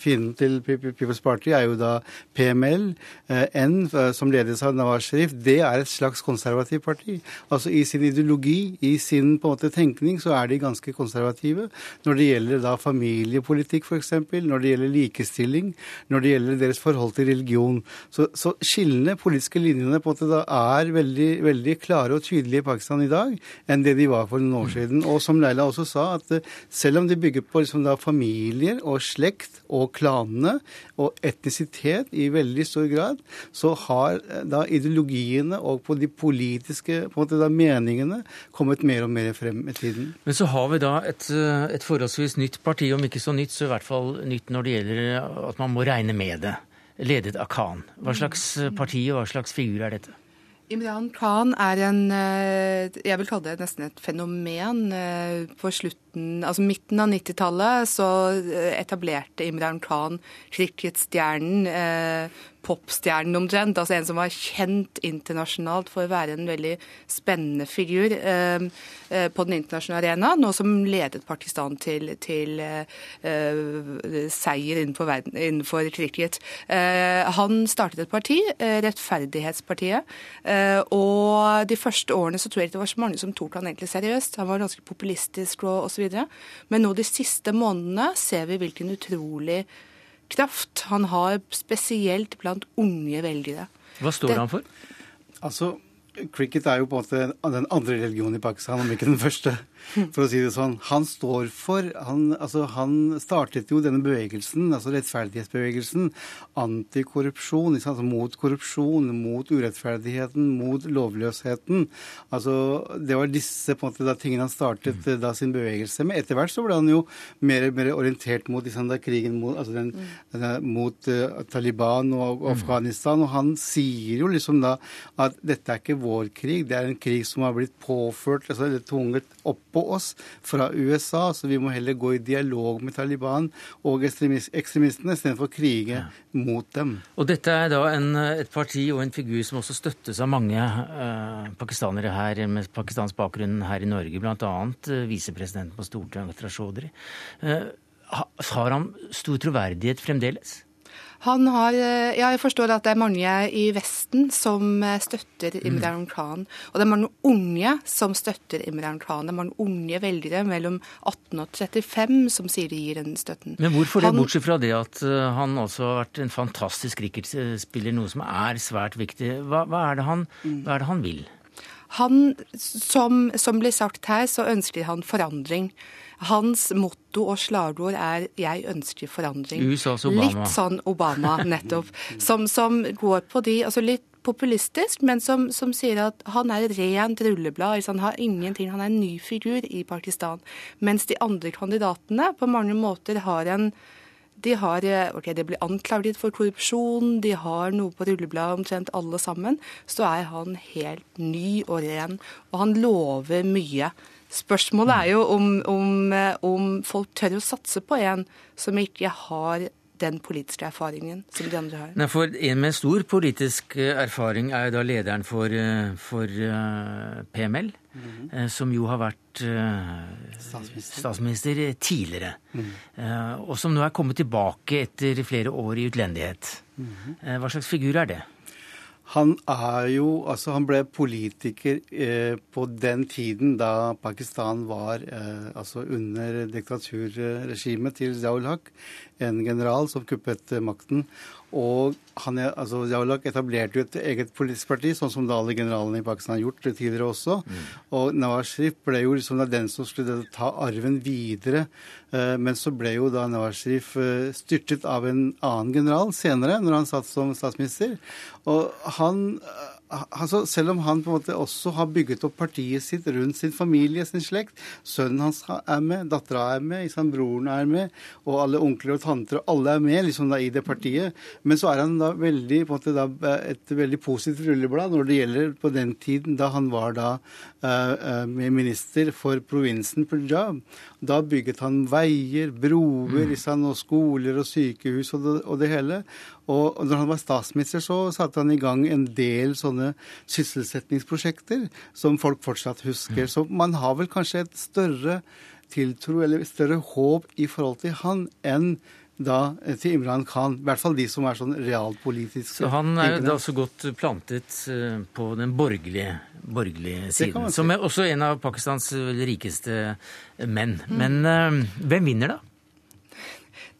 Speaker 10: fienden til People's Party er jo da PML, eh, N, eh, som ledes av Nawaz Sharif. Det er et slags konservativt parti. Altså I sin ideologi, i sin på en måte tenkning, så er de ganske konservative. Når det gjelder da familiepolitikk, f.eks., når det gjelder likestilling, når det gjelder deres forhold til religion. Så, så skillene, politiske linjene på måte måte er veldig, veldig klare og tydelige i Pakistan i dag enn det de var for noen år siden. Og som Leila også sa, at eh, selv om de bygger på liksom da familier og slekt og klanene og etnisitet i veldig stor grad, så har eh, da ideologiene og på de politiske på da meningene kommet mer og mer frem med tiden.
Speaker 2: Men så har vi da et, eh, et forholdsvis nytt parti, om ikke så nytt, så i hvert fall nytt når det gjelder at man må regne med det ledet av Khan. Hva slags parti og hva slags figur er dette?
Speaker 8: Imran Khan er en eh, Jeg vil kalle det nesten et fenomen. På på slutten, altså midten av 90-tallet så eh, etablerte Imran Khan cricketstjernen popstjernen omtrent. Altså en som var kjent internasjonalt for å være en veldig spennende figur eh, eh på den internasjonale arena. Nå som ledet Pakistan til, til eh, seier innenfor, verden, innenfor cricket. Eh, han startet et parti, eh, Rettferdighetspartiet. Eh, og de første årene så tror jeg ikke det var så mange som tok han egentlig seriøst. Han var ganske populistisk og osv. Men nå de siste månedene ser vi hvilken utrolig kraft han har spesielt blant unge velgere.
Speaker 2: Hva står det, han for?
Speaker 10: Altså, Cricket er jo på en måte den andre religionen i Pakistan, om ikke den første. For å si det sånn. Han står for Han, altså, han startet jo denne bevegelsen, altså rettferdighetsbevegelsen, antikorrupsjon, altså mot korrupsjon, mot urettferdigheten, mot lovløsheten. Altså, det var disse på en måte, da, tingene han startet mm. da sin bevegelse med. Etter hvert så ble han jo mer, mer orientert mot liksom, da, krigen mot, altså den, mm. den, mot uh, Taliban og, og mm. Afghanistan, og han sier jo liksom da at dette er ikke vår krig, det er en krig som har blitt påført, altså tvunget opp på oss fra USA. Så vi må heller gå i dialog med Taliban og ekstremistene istedenfor å krige ja. mot dem.
Speaker 2: Og dette er da en, et parti og en figur som også støttes av mange uh, pakistanere her med pakistansk bakgrunn her i Norge, bl.a. Uh, visepresidenten på Stortinget, Chaudhry. Uh, har han stor troverdighet fremdeles?
Speaker 8: Han har, eh, ja, jeg forstår at det er mange i Vesten som eh, støtter mm. Imran Khan. Og det er mange unge som støtter Imran Khan. Det er mange unge velgere mellom 18 og 35 som sier de gir den støtten.
Speaker 2: Men hvorfor det, bortsett fra det at eh, han også har vært en fantastisk cricketspiller, noe som er svært viktig. Hva, hva, er, det han, mm. hva er det han vil?
Speaker 8: Han, som, som blir sagt her, så ønsker han forandring. Hans motto og slagord er 'jeg ønsker forandring'.
Speaker 2: USAs Obama.
Speaker 8: Litt sånn Obama, [LAUGHS] nettopp. Som, som går på de altså litt populistisk, men som, som, sier at han er et rent rulleblad. Han har ingenting, han er en ny figur i Pakistan. Mens de andre kandidatene på mange måter har en de har, ok, de blir anklaget for korrupsjon, de har noe på rullebladet omtrent alle sammen. Så er han helt ny og ren, og han lover mye. Spørsmålet er jo om, om, om folk tør å satse på en som ikke har den politiske erfaringen som de andre har.
Speaker 2: Nei, for En med stor politisk eh, erfaring er jo da lederen for, eh, for eh, PML, mm -hmm. som jo har vært statsminister. statsminister. tidligere. Mm og som nå er kommet tilbake etter flere år i utlendighet. Mm -hmm. hva slags figur er det?
Speaker 10: Han er jo Altså, han ble politiker eh, på den tiden da Pakistan var eh, altså under diktaturregimet til Ziaul Haq, en general som kuppet makten. Og han altså, Jawlak etablerte jo et eget politisk parti, sånn som da alle generalene i Pakistan har gjort tidligere også. Mm. Og Nawaz Sharif ble jo liksom den som skulle ta arven videre. Eh, men så ble jo da Nawaz Sharif eh, styrtet av en annen general senere, når han satt som statsminister. Og han altså, Selv om han på en måte også har bygget opp partiet sitt rundt sin familie, sin slekt Sønnen hans er med, dattera er med, liksom, broren er med, og alle onkler og tanter og alle er med liksom, da, i det partiet. Men så er han da veldig, på en måte, da, et veldig positivt rulleblad når det gjelder på den tiden da han var da uh, minister for provinsen Punjab. Da bygget han veier, broer liksom, og skoler og sykehus og det, og det hele. Og når han var statsminister, så satte han i gang en del sånne sysselsettingsprosjekter som folk fortsatt husker. Mm. Så man har vel kanskje et større tiltro eller større håp i forhold til han enn da til Imran Khan. I hvert fall de som er sånn realpolitiske.
Speaker 2: Så han er da så godt plantet eh, på den borgerlige, borgerlige siden. Som er også en av Pakistans rikeste menn. Mm. Men hvem vinner, da?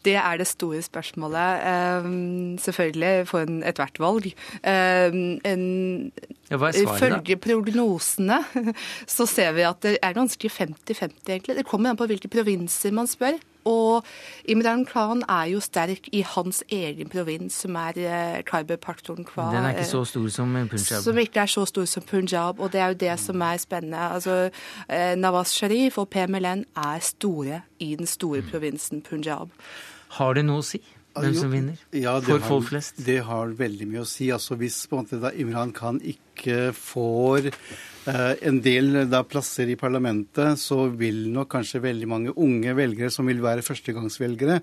Speaker 8: Det er det store spørsmålet. Um, selvfølgelig for ethvert valg. Um, en, Ifølge prognosene [LAUGHS] så ser vi at det er ganske 50-50, egentlig. Det kommer an på hvilke provinser man spør. Og Imran Khan er jo sterk i hans egen provins, som er uh, Khyber Pakhtunkhwa.
Speaker 2: Den er ikke så stor som Punjab?
Speaker 8: Som ikke er så stor som Punjab. Og det er jo det som er spennende. Altså, uh, Nawaz Sharif og PMLN er store i den store mm. provinsen Punjab.
Speaker 2: Har det noe å si? Hvem som vinner?
Speaker 10: Ja, For har, folk flest? Det har veldig mye å si. Altså Hvis på en måte Imran Khan ikke får en del da, plasser i parlamentet, så vil nok kanskje veldig mange unge velgere som vil være førstegangsvelgere,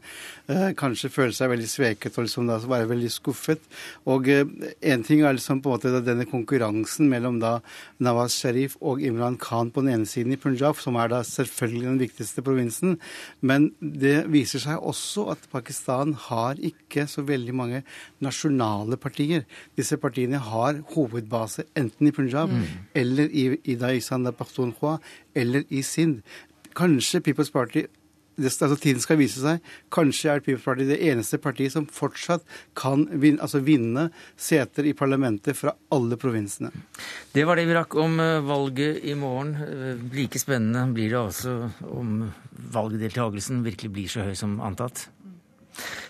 Speaker 10: eh, kanskje føle seg veldig sveket og liksom da være veldig skuffet. Og én eh, ting er liksom på en måte denne konkurransen mellom da Nawaz Sharif og Imran Khan på den ene siden i Punjab, som er da selvfølgelig den viktigste provinsen. Men det viser seg også at Pakistan har ikke så veldig mange nasjonale partier. Disse partiene har hovedbase enten i Punjab mm. eller i, i Daisanda Pakhtunkhwa eller i Sind. Kanskje People's Party det, altså, tiden skal vise seg. Kanskje er People's Party det eneste partiet som fortsatt kan vinne, altså vinne seter i parlamentet fra alle provinsene.
Speaker 2: Det var det vi rakk om eh, valget i morgen. Eh, like spennende blir det altså om valgdeltakelsen virkelig blir så høy som antatt.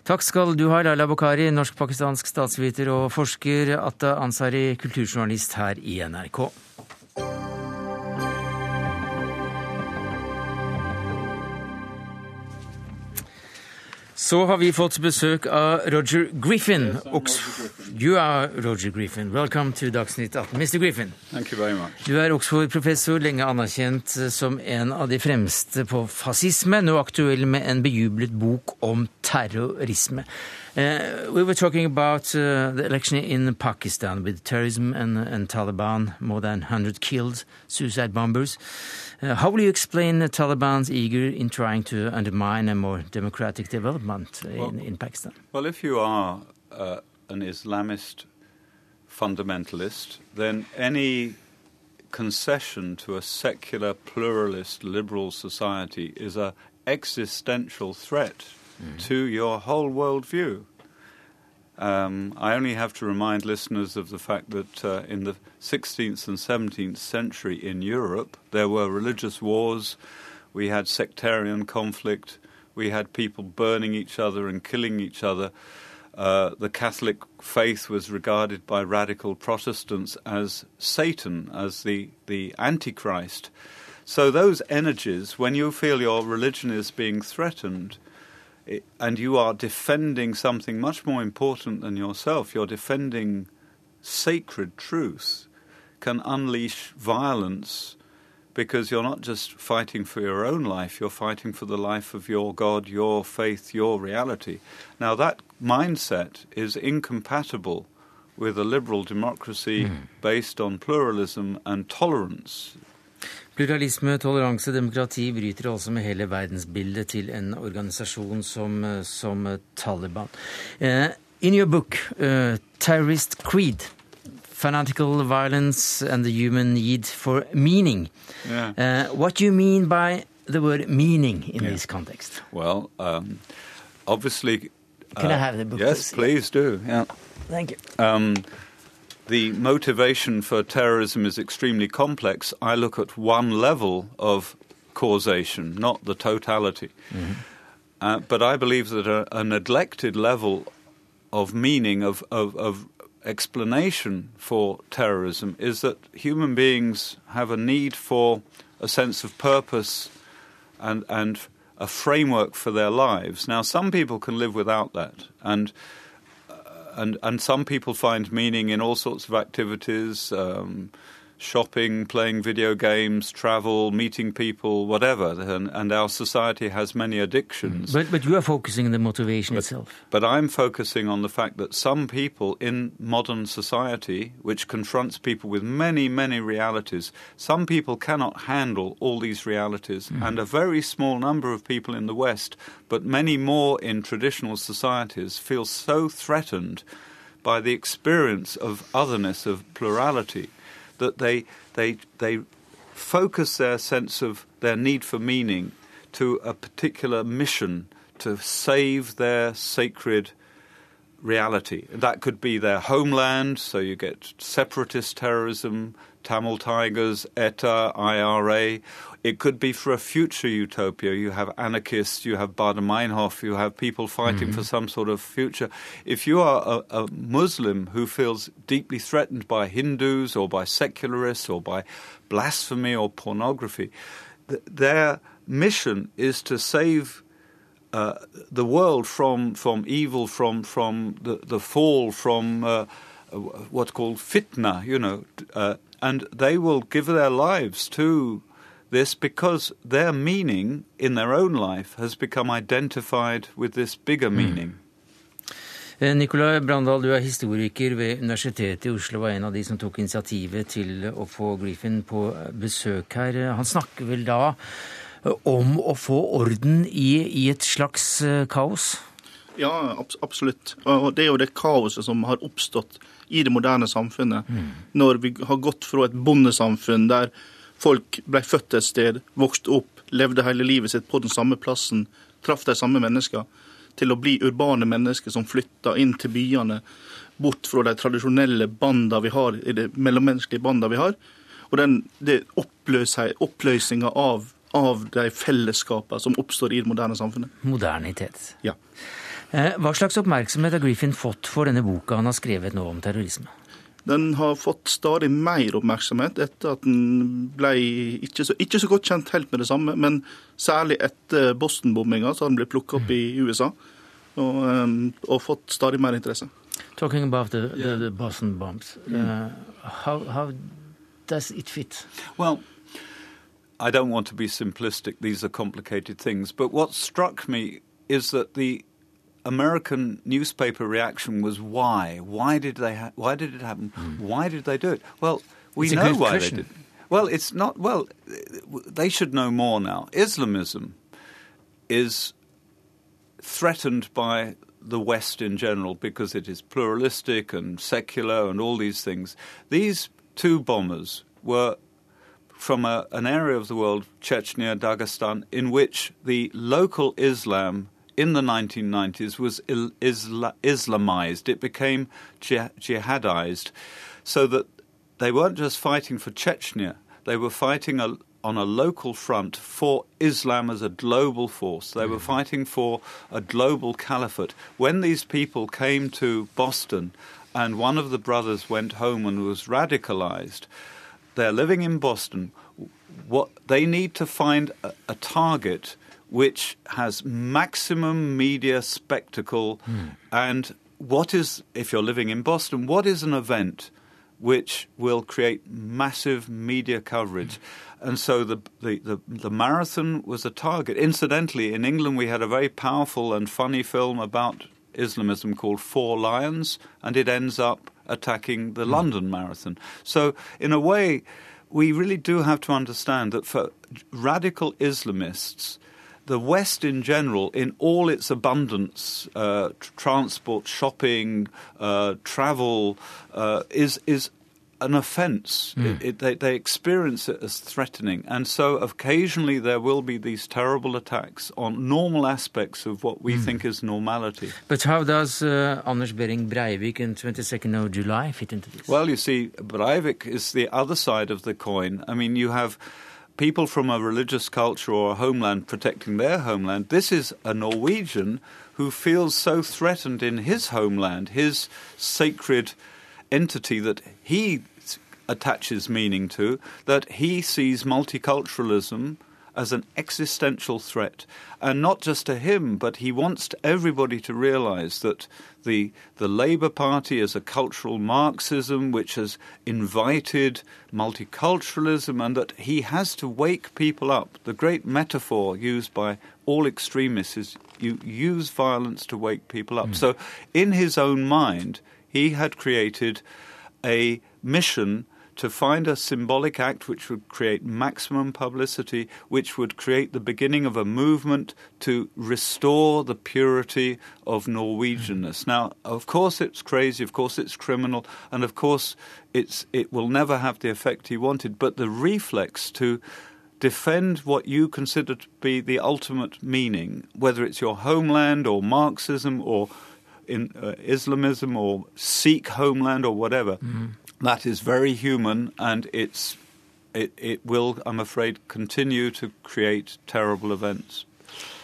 Speaker 2: Takk skal du ha, Laila Bokhari, norsk-pakistansk statsviter og forsker, Atta Ansari, kulturjournalist her i NRK. Så har vi fått besøk av Roger Griffin. You are Roger Griffin. Welcome to Dagsnytt 18. Mr. Griffin.
Speaker 11: Thank you very much.
Speaker 2: Du er Oxford-professor, lenge anerkjent som en av de fremste på fascisme, nå aktuell med en bejublet bok om terrorisme. Uh, we were talking about uh, the election in Pakistan with terrorism and, and Taliban, more than 100 killed, suicide bombers. Uh, how will you explain the Taliban's eager in trying to undermine a more democratic development in, well, in Pakistan?
Speaker 11: Well, if you are uh, an Islamist fundamentalist, then any concession to a secular, pluralist, liberal society is an existential threat mm. to your whole worldview. Um, I only have to remind listeners of the fact that uh, in the 16th and 17th century in Europe, there were religious wars, we had sectarian conflict, we had people burning each other and killing each other. Uh, the Catholic faith was regarded by radical Protestants as Satan, as the, the Antichrist. So, those energies, when you feel your religion is being threatened, and you are defending something much more important than yourself, you're defending sacred truth, can unleash violence because you're not just fighting for your own life, you're fighting for the life of your God, your faith, your reality. Now, that mindset is incompatible with a liberal democracy mm. based on pluralism and tolerance.
Speaker 2: Pluralisme, toleranse, demokrati bryter altså med hele verdensbildet til en organisasjon som, som Taliban. Uh, in your book, uh, 'Terrorist Creed', fanatical violence and the human need for meaning. Yeah. Uh, what do you mean by the word meaning in yeah. this context?
Speaker 11: Well, um, obviously.
Speaker 2: Can I have the book?
Speaker 11: Yes, please, please do. Yeah.
Speaker 2: Thank you.
Speaker 11: Um, the motivation for terrorism is extremely complex. I look at one level of causation, not the totality. Mm-hmm. Uh, but I believe that a, a, neglected level of meaning, of, of, of explanation for terrorism, is that human beings have a need for a sense of purpose and, and a framework for their lives. Now, some people can live without that. And and and some people find meaning in all sorts of activities. Um, shopping, playing video games, travel, meeting people, whatever. And, and, our society has many addictions.
Speaker 2: But, but you are focusing on the motivation
Speaker 11: but,
Speaker 2: itself.
Speaker 11: But I'm focusing on the fact that some people in modern society, which confronts people with many, many realities, some people cannot handle all these realities. Mm. And a very small number of people in the West, but many more in traditional societies, feel so threatened by the experience of otherness, of plurality that they, they, they focus their sense of their need for meaning to a particular mission to save their sacred reality. That could be their homeland, so you get separatist terrorism, Tamil Tigers, ETA, IRA. It could be for a future utopia. You have anarchists, you have Bader Meinhof, you have people fighting mm-hmm. for some sort of future. If you are a, a Muslim who feels deeply threatened by Hindus or by secularists or by blasphemy or pornography, th- their mission is to save uh, the world from from evil, from from the, the fall, from uh, what's called fitna, you know, uh, and they will give their lives to this because their meaning in their own life has become identified with this bigger hmm. meaning.
Speaker 2: Mm. Nikolai Brandal, du er historiker ved Universitetet i Oslo og en av de som tok initiativet til å få Griffin på besøk her. Han snakker vel da om å få orden i, i et slags eh, kaos?
Speaker 12: Ja, absolutt. Og det er jo det kaoset som har oppstått i det moderne samfunnet. Mm. Når vi har gått fra et bondesamfunn der folk ble født et sted, vokste opp, levde hele livet sitt på den samme plassen, traff de samme mennesker, til å bli urbane mennesker som flytta inn til byene, bort fra de tradisjonelle banda vi har, de mellommenneskelige banda vi har. Og den det oppløsninga av, av de fellesskapene som oppstår i det moderne samfunnet.
Speaker 2: Modernitet.
Speaker 12: Ja.
Speaker 2: Eh, hva slags oppmerksomhet har Griffin fått for denne boka han har skrevet nå om terrorisme?
Speaker 12: Den har fått stadig mer oppmerksomhet etter at den ble ikke så, ikke så godt kjent helt med det samme, men særlig etter Boston-bombinga så har den blitt plukket opp i USA og, um, og, fått stadig mer interesse.
Speaker 2: Talking about the, the, the Boston bombs, uh, how, how does it fit?
Speaker 11: Well, I don't want to be simplistic. These are complicated things. But what struck me is that the American newspaper reaction was why? Why did they? Ha- why did it happen? Mm. Why did they do it? Well, we
Speaker 2: it's
Speaker 11: know why question. they did. Well, it's not. Well, they should know more now. Islamism is threatened by the West in general because it is pluralistic and secular and all these things. These two bombers were from a, an area of the world, Chechnya, Dagestan, in which the local Islam in the 1990s was Isla- Islamized. It became jihadized, so that they weren't just fighting for Chechnya, they were fighting a, on a local front for Islam as a global force. They were mm. fighting for a global caliphate. When these people came to Boston and one of the brothers went home and was radicalized, they're living in Boston. What they need to find a, a target which has maximum media spectacle. Mm. And what is, if you're living in Boston, what is an event which will create massive media coverage? Mm. And so the, the, the, the, marathon was a target. Incidentally, in England, we had a very powerful and funny film about Islamism called Four Lions, and it ends up attacking the mm. London Marathon. So, in a way, we really do have to understand that for radical Islamists, the West in general, in all its abundance, uh, transport, shopping, uh, travel, uh, is is an offence. Mm. It, it, they, they, experience it as threatening, and so occasionally there will be these terrible attacks on normal aspects of what we mm. think is normality.
Speaker 2: But how does uh, Anders Behring Breivik in 22nd of July fit into this?
Speaker 11: Well, you see, Breivik is the other side of the coin. I mean, you have people from a religious culture or a homeland protecting their homeland. This is a Norwegian who feels so threatened in his homeland, his sacred entity that he attaches meaning to, that he sees multiculturalism as an existential threat. And not just to him, but he wants everybody to realize that the, the Labour Party is a cultural Marxism which has invited multiculturalism and that he has to wake people up. The great metaphor used by all extremists is you use violence to wake people up. Mm. So, in his own mind, he had created a mission to find a symbolic act which would create maximum publicity, which would create the beginning of a movement to restore the purity of Norwegianness. Now, of course, it's crazy, of course, it's criminal, and of course, it's, it will never have the effect he wanted, but the reflex to defend what you consider to be the ultimate meaning, whether it's your homeland or Marxism or in uh, Islamism or Sikh homeland or whatever. Mm. That is very human, and it's it, it will, I'm afraid, continue to create terrible events.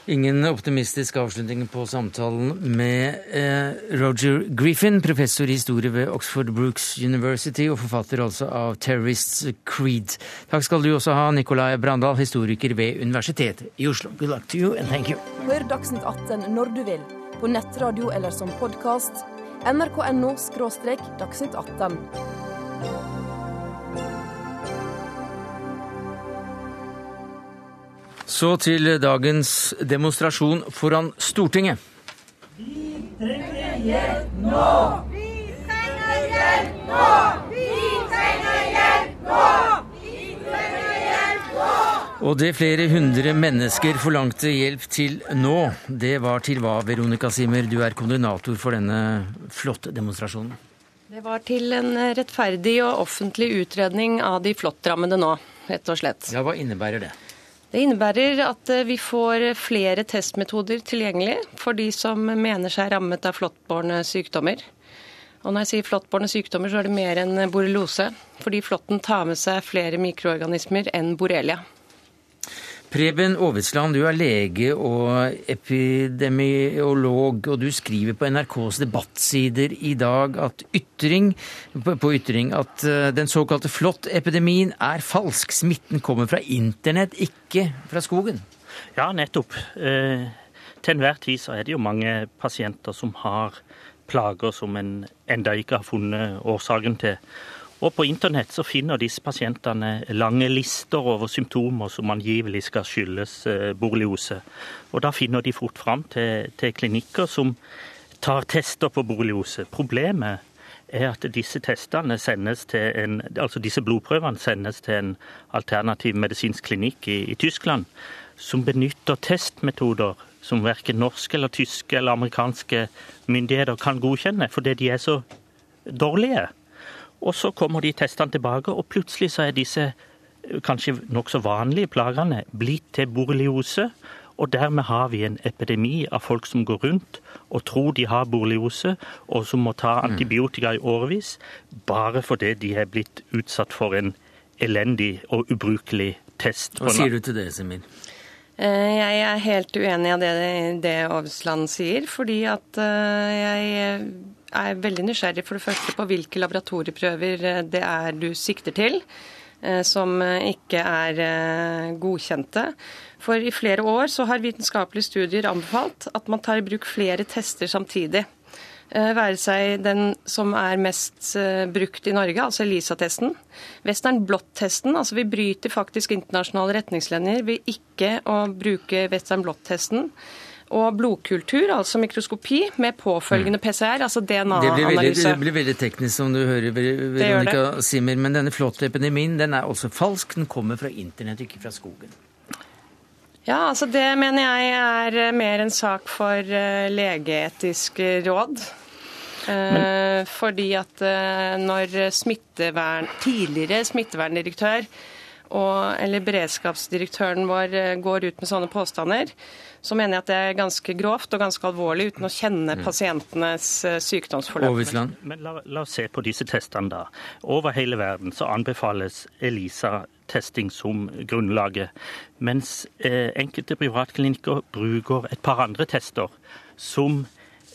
Speaker 2: Ingen optimistisk avslutning på samtalen med eh, Roger Griffin, professor i historie ved Oxford Brooks University og forfatter altså av Terrorists Creed. Takk skal du også ha, Nicolai Brandal, historiker ved Universitetet i Oslo. Good luck to you and thank you.
Speaker 13: Hør Dagsnytt 18 når du vil, på nettradio eller som podkast. nrk.no – dagsnytt 18.
Speaker 2: Så til dagens demonstrasjon foran Stortinget.
Speaker 14: Vi trenger hjelp nå! Vi trenger hjelp nå! Vi trenger hjelp nå! Vi trenger hjelp nå!
Speaker 2: Og det flere hundre mennesker forlangte hjelp til nå, det var til hva, Veronica Simmer? Du er koordinator for denne flotte demonstrasjonen.
Speaker 15: Det var til en rettferdig og offentlig utredning av de flåttrammede nå, rett og slett.
Speaker 2: Ja, Hva innebærer det?
Speaker 15: Det innebærer at eh, vi får flere testmetoder tilgjengelig for de som mener seg rammet av flåttbårne sykdommer. Og når jeg sier flåttbårne sykdommer, så er det mer enn borreliose. Fordi flåtten tar med seg flere mikroorganismer enn borrelia.
Speaker 2: Preben Aavitsland, du er lege og epidemiolog, og du skriver på NRKs debattsider i dag at ytring, på ytring at eh, den såkalte flåttepidemien er falsk. Smitten kommer fra internett, ikke fra skogen.
Speaker 16: Ja, nettopp. Eh, til enhver tid så er det jo mange pasienter som har plager som en enda ikke har funnet årsaken til. Og på internett så finner disse pasientene lange lister over symptomer som angivelig skal skyldes eh, borreliose. Og da finner de fort fram til, til klinikker som tar tester på borreliose. Problemet er at disse testene sendes til en, altså disse blodprøvene sendes til en alternativ medisinsk klinikk i, i Tyskland, som benytter testmetoder som verken norske eller tyske eller amerikanske myndigheter kan godkjenne, fordi de er så dårlige. Og så kommer de testene tilbake, og plutselig så er disse eh, kanskje nokså vanlige plagene blitt til borreliose. Og dermed har vi en epidemi av folk som går rundt og tror de har borreliose, og som må ta mm. antibiotika i årevis, bare fordi de er blitt utsatt for en elendig og ubrukelig test.
Speaker 2: Hva sier du til det, Semir?
Speaker 15: Eh, jeg er helt uenig i det, det Aavsland sier, fordi at eh, jeg er veldig nysgjerrig for det første på hvilke laboratorieprøver eh, det er du sikter til eh, som eh, ikke er godkjente. For i flere år så har vitenskapelige studier anbefalt at man tar i bruk flere tester samtidig. Være seg den som er mest brukt i Norge, altså ELISA-testen. Western blot-testen. Altså vi bryter faktisk internasjonale retningslinjer ved ikke å bruke Western blot-testen og blodkultur, altså mikroskopi, med påfølgende mm. PCR, altså DNA-analyse.
Speaker 2: Det, blir veldig teknisk, som du hører, Veronica Simmer. Men denne flotte epidemien den er også falsk. Den kommer fra internett, ikke fra skogen.
Speaker 15: Ja, altså det mener jeg er eh, mer en sak for uh, legeetisk råd. Men. fordi at når smittevern, tidligere smitteverndirektør og, eller beredskapsdirektøren vår går ut med sånne påstander, så mener jeg at det er ganske grovt og ganske alvorlig uten å kjenne mm. pasientenes sykdomsforløp. sykdomsforløp.
Speaker 16: Men la, la, oss se på disse testene, da. Over hele verden så anbefales ELISA-testing som grunnlaget, mens eh, enkelte privatklinikker bruker et par andre tester som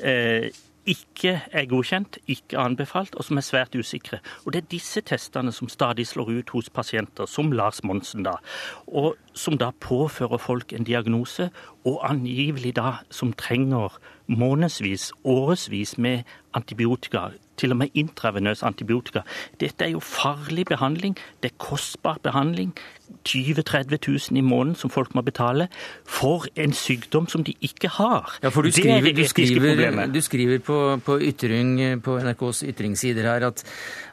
Speaker 16: eh, ikke er godkjent, ikke anbefalt, og som er svært usikre. Og Det er disse testene som stadig slår ut hos pasienter, som Lars Monsen, da, og som da påfører folk en diagnose, og angivelig da som trenger månedsvis, årevis med antibiotika til og med intravenøs antibiotika. Dette er jo farlig behandling. Det er kostbar behandling. 20 30 000 i måneden som folk må betale for en sykdom som de ikke har.
Speaker 2: Ja, for Du skriver, du skriver, du skriver på, på, ytring, på NRKs ytringssider her at,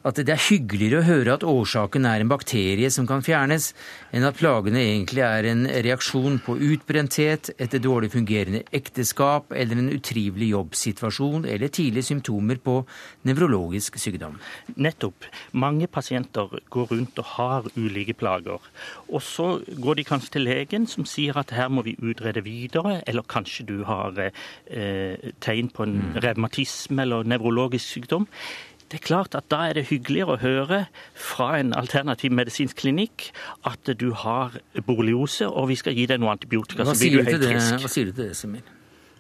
Speaker 2: at det er hyggeligere å høre at årsaken er en bakterie som kan fjernes, enn at plagene egentlig er en reaksjon på utbrenthet, etter dårlig fungerende ekteskap eller en utrivelig jobbsituasjon eller tidlige symptomer på nevrologisk sykdom.
Speaker 16: Nettopp. Mange pasienter går rundt og har ulike plager. Og så går de kanskje til legen som sier at her må vi utrede videre, eller kanskje du har eh, tegn på en mm. revmatisme eller nevrologisk sykdom. Det er klart at Da er det hyggeligere å høre fra en alternativ medisinsk klinikk at du har borreliose, og vi skal gi deg noe antibiotika, så blir du helt frisk.
Speaker 2: Hva sier du til det, Semir?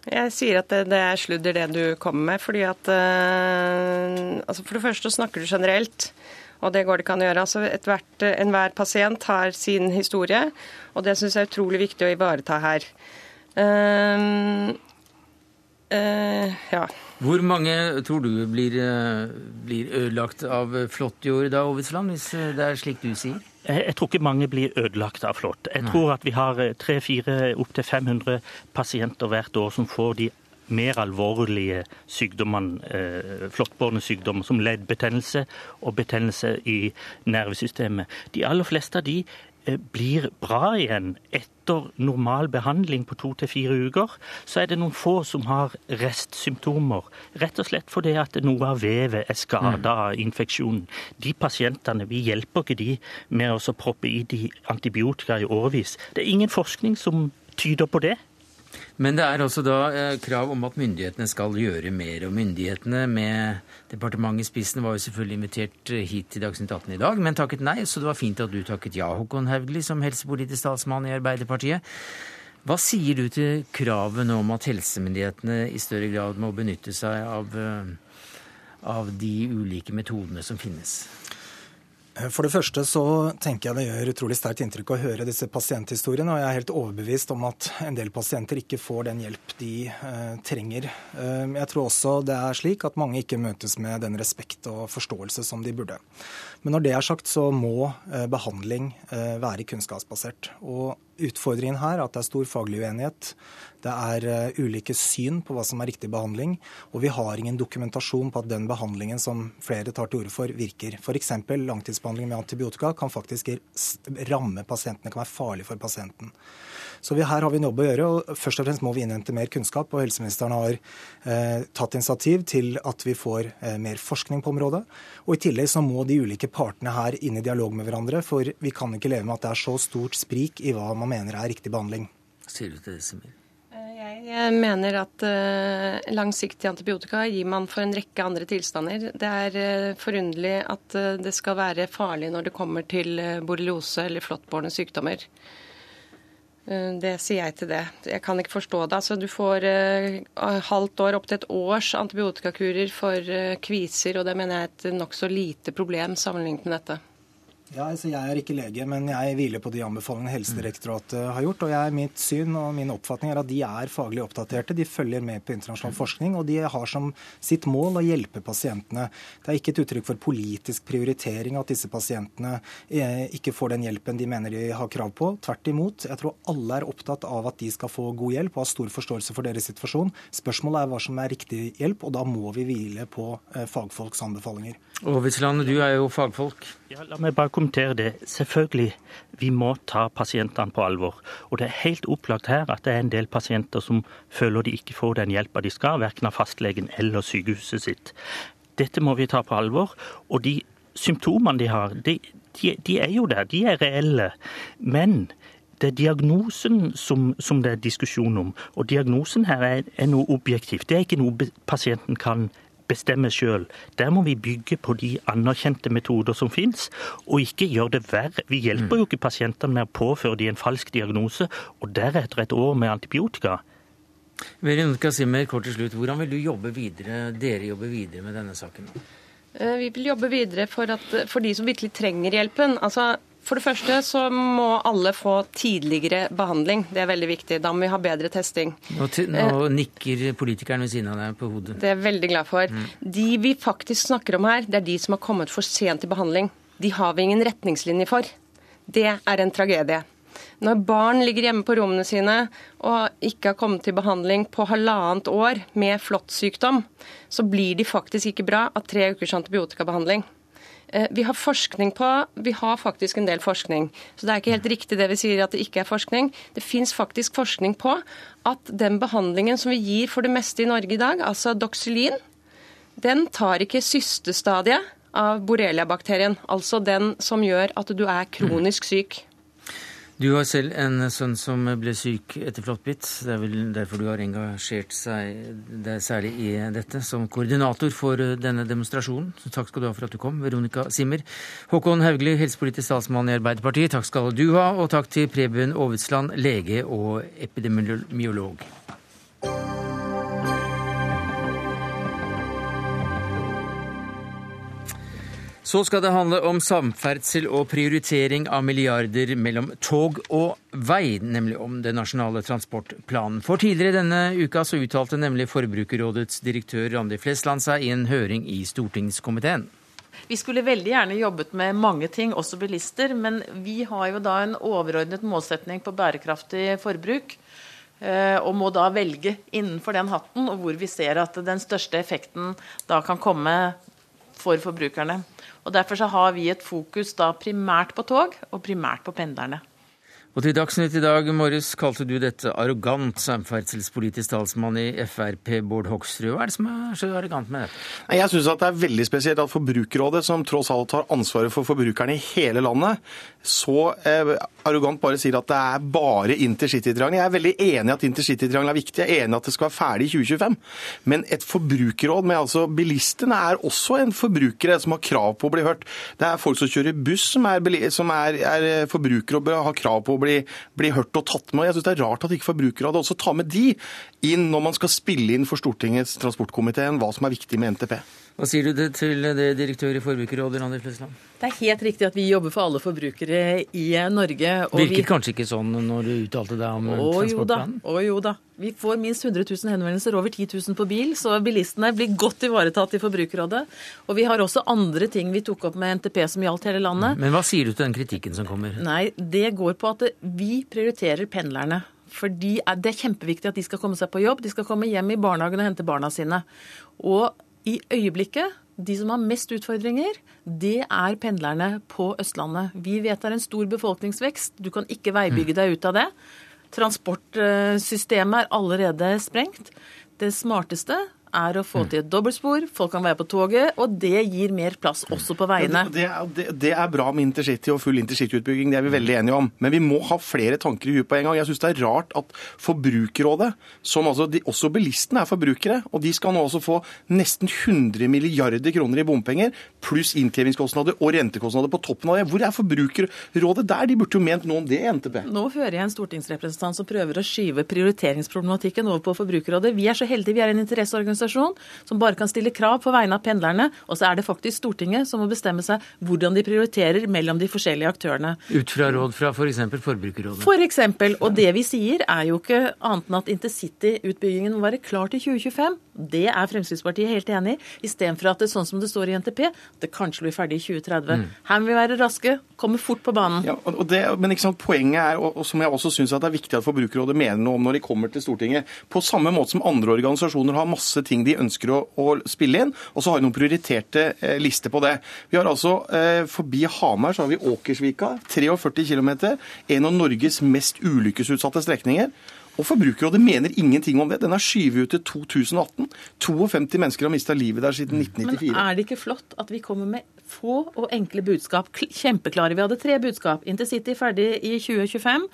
Speaker 15: Jeg sier at det, det, er sludder det du kommer med. fordi at uh, altså For det første snakker du generelt. Og det går det ikke an å gjøre. Altså hvert, Enhver pasient har sin historie, og det syns jeg er utrolig viktig å ivareta her. Uh, uh, ja.
Speaker 2: Hvor mange tror du blir, uh, blir ødelagt av flåttjord da, Ovetsland, hvis det er slik du sier?
Speaker 16: Jeg tror ikke mange blir ødelagt av flått. Jeg tror at vi har 300-400, opptil 500 pasienter hvert år som får de mer alvorlige sykdommene, eh, flåttbårne sykdommer, som leddbetennelse og betennelse i nervesystemet. De aller fleste av de eh, blir bra igjen etter normal behandling på to til fire uker, så er det noen få som har restsymptomer. Rett og slett fordi at noe av vevet er skada mm. av infeksjonen. De pasientene, vi hjelper ikke de med å proppe i de antibiotika i årevis. Det er ingen forskning som tyder på det.
Speaker 2: Men det er også da eh, krav om at myndighetene skal gjøre mer. Og myndighetene med departementet i spissen var jo selvfølgelig invitert eh, hit til Dagsnytt 18 i dag, men takket nei. Så det var fint at du takket ja, Håkon Haugli, som helsepolitisk statsmann i Arbeiderpartiet. Hva sier du til kravet nå om at helsemyndighetene i større grad må benytte seg av, eh, av de ulike metodene som finnes?
Speaker 17: For det første så tenker jeg det gjør utrolig sterkt inntrykk å høre disse pasienthistoriene. Og jeg er helt overbevist om at en del pasienter ikke får den hjelp de eh, trenger. Eh, jeg tror også det er slik at mange ikke møtes med den respekt og forståelse som de burde. Men når det er sagt, så må eh, behandling eh, være kunnskapsbasert. Og utfordringen her er at det er stor faglig uenighet. Det er uh, ulike syn på hva som er riktig behandling, og vi har ingen dokumentasjon på at den behandlingen som flere tar til orde for, virker. F.eks. langtidsbehandling med antibiotika kan faktisk ramme pasientene, kan være farlig for pasienten. Så vi, her har vi en jobb å gjøre. og Først og fremst må vi innhente mer kunnskap. og Helseministeren har eh, tatt initiativ til at vi får eh, mer forskning på området. Og I tillegg så må de ulike partene her inn i dialog med hverandre. For vi kan ikke leve med at det er så stort sprik i hva man mener er riktig behandling.
Speaker 2: Sier du til det, Simir?
Speaker 15: Jeg mener at uh, langsiktig antibiotika gir man for en rekke andre tilstander. Det er uh, forunderlig at uh, det skal være farlig når det kommer til borreliose eller flåttbårne sykdommer. Det sier jeg til det. Jeg kan ikke forstå det. Altså, du får halvt år, opp til et års antibiotikakurer for kviser, og det mener jeg er et nokså lite problem sammenlignet med dette.
Speaker 17: Ja, altså Jeg er ikke lege, men jeg hviler på de anbefalingene Helsedirektoratet har gjort. og jeg, Mitt syn og min oppfatning er at de er faglig oppdaterte. De følger med på internasjonal forskning, og de har som sitt mål å hjelpe pasientene. Det er ikke et uttrykk for politisk prioritering at disse pasientene eh, ikke får den hjelpen de mener de har krav på. Tvert imot. Jeg tror alle er opptatt av at de skal få god hjelp og har stor forståelse for deres situasjon. Spørsmålet er hva som er riktig hjelp, og da må vi hvile på eh, fagfolks anbefalinger.
Speaker 2: Aavitsland, du er jo fagfolk.
Speaker 16: Ja, la meg bare kommentere det. Selvfølgelig, vi må ta pasientene på alvor. Og det er helt opplagt her at det er en del pasienter som føler de ikke får den hjelpa de skal, verken av fastlegen eller sykehuset sitt. Dette må vi ta på alvor. Og de symptomene de har, de, de, de er jo der. De er reelle. Men det er diagnosen som, som, det er diskusjon om. Og diagnosen her er, er noe objektivt. Det er ikke noe pasienten kan bestemme sjøl. Der må vi bygge på de anerkjente metoder som finnes, og ikke gjøre det verre. Vi hjelper jo ikke pasientene med å påføre de en falsk diagnose, og deretter et år med antibiotika.
Speaker 2: Veronica Simmer, kort til slutt. Hvordan vil du jobbe videre, dere jobbe videre med denne saken?
Speaker 15: Eh, vi vil jobbe videre for, at, for de som virkelig trenger hjelpen. Altså, for det første så må alle få tidligere behandling. Det er veldig viktig. Da må vi ha bedre testing.
Speaker 2: Nå, nå eh, nikker politikeren ved siden av deg på hodet.
Speaker 15: Det er jeg veldig glad for. Mm. De vi faktisk snakker om her, det er de som har kommet for sent til behandling. De har vi ingen retningslinjer for. Det er en tragedie. Når barn ligger hjemme på rommene sine og ikke har kommet til behandling på halvannet år med flåttsykdom, så blir de faktisk ikke bra av tre ukers antibiotikabehandling. Eh, vi har forskning på Vi har faktisk en del forskning. Så det er ikke helt riktig det vi sier at det ikke er forskning. Det fins faktisk forskning på at den behandlingen som vi gir for det meste i Norge i dag, altså doxylin, den tar ikke systestadiet av borrelia-bakterien. Altså den som gjør at du er kronisk syk.
Speaker 2: Du har selv en sønn som ble syk etter flåttbitt. Det er vel derfor du har engasjert deg særlig i dette, som koordinator for denne demonstrasjonen. Takk skal du ha for at du kom, Veronica Simmer. Håkon Haugli, helsepolitisk talsmann i Arbeiderpartiet, takk skal du ha. Og takk til Preben Aavitsland, lege og epidemiolog. Så skal det handle om samferdsel og prioritering av milliarder mellom tog og vei, nemlig om den nasjonale transportplanen. For tidligere denne uka så uttalte nemlig Forbrukerrådets direktør Randi Flesland seg i en høring i stortingskomiteen.
Speaker 18: Vi skulle veldig gjerne jobbet med mange ting, også bilister, men vi har jo da en overordnet målsetning på bærekraftig forbruk. Eh, og må da velge innenfor den hatten, og hvor vi ser at den største effekten da kan komme for forbrukerne. Og Derfor så har vi et fokus da primært på tog og primært på pendlerne.
Speaker 2: Og til Dagsnytt i dag morges kalte du dette arrogant, samferdselspolitisk talsmann i Frp, Bård Hoksrud. Hva er det som er så arrogant med dette?
Speaker 19: Jeg syns det er veldig spesielt at Forbrukerrådet, som tross alt har ansvaret for forbrukerne i hele landet, så eh, arrogant bare sier at det er bare intercitytriangelet. Jeg er veldig enig i at intercitytriangelet er viktig, jeg er enig i at det skal være ferdig i 2025. Men et forbrukerråd med altså bilistene er også en forbrukere som har krav på å bli hørt. Det er folk som kjører buss som er, som er, er forbrukere og har krav på å bli, bli hørt og tatt med. Jeg syns det er rart at ikke Forbrukerrådet også tar med de inn når man skal spille inn for Stortingets transportkomité hva som er viktig med NTP.
Speaker 2: Hva sier du til det direktør i Forbrukerrådet, Randi Flesland?
Speaker 18: Det er helt riktig at vi jobber for alle forbrukere i Norge.
Speaker 2: Virket vi... kanskje ikke sånn når du uttalte deg om
Speaker 18: å, transportplanen? Å jo da. Vi får minst 100 000 henvendelser, over 10 000 på bil, så bilistene blir godt ivaretatt i Forbrukerrådet. Og vi har også andre ting vi tok opp med NTP som gjaldt hele landet.
Speaker 2: Men hva sier du til den kritikken som kommer?
Speaker 18: Nei, Det går på at vi prioriterer pendlerne. Fordi Det er kjempeviktig at de skal komme seg på jobb, de skal komme hjem i barnehagen og hente barna sine. Og i øyeblikket de som har mest utfordringer, det er pendlerne på Østlandet. Vi vet det er en stor befolkningsvekst. Du kan ikke veibygge deg ut av det. Transportsystemet er allerede sprengt. Det smarteste er å få mm. til et dobbeltspor, folk kan være på toget, og det gir mer plass også på veiene.
Speaker 19: Det, det, det er bra med intercity og full intercityutbygging, det er vi veldig enige om. Men vi må ha flere tanker i huet på en gang. Jeg syns det er rart at Forbrukerrådet, som altså de, også bilistene er forbrukere, og de skal nå også få nesten 100 milliarder kroner i bompenger, pluss innkrevingskostnader og rentekostnader på toppen av det. Hvor er Forbrukerrådet der? De burde jo ment noe om det i NTP.
Speaker 18: Nå hører jeg en stortingsrepresentant som prøver å skyve prioriteringsproblematikken over på Forbrukerrådet. Vi er så heldige, vi er en interesseorganisasjon organisasjon som bare kan stille krav på vegne av pendlerne. Og så er det faktisk Stortinget som må bestemme seg hvordan de prioriterer mellom de forskjellige aktørene.
Speaker 2: Ut fra råd fra f.eks. For Forbrukerrådet?
Speaker 18: For eksempel, og det vi sier er jo ikke annet enn at intercityutbyggingen må være klar til 2025. Det er Fremskrittspartiet helt enig i, istedenfor at det sånn som det står i NTP, det kanskje blir ferdig i 2030. Mm. Her må vi være raske, komme fort på banen.
Speaker 19: Ja, og det, men ikke sant, Poenget er, og, og som jeg også syns er viktig at Forbrukerrådet mener noe om når de kommer til Stortinget, på samme måte som andre organisasjoner har masse ting de ønsker å, å spille inn, og så har vi noen prioriterte eh, lister på det. Vi har altså eh, Forbi Hamar så har vi Åkersvika, 43 km, en av Norges mest ulykkesutsatte strekninger. Og Forbrukerrådet mener ingenting om det. Den er skyvet ut til 2018. 52 mennesker har mista livet der siden 1994.
Speaker 18: Men er det ikke flott at vi kommer med få og enkle budskap? Kjempeklare. Vi hadde tre budskap. Intercity ferdig i 2025.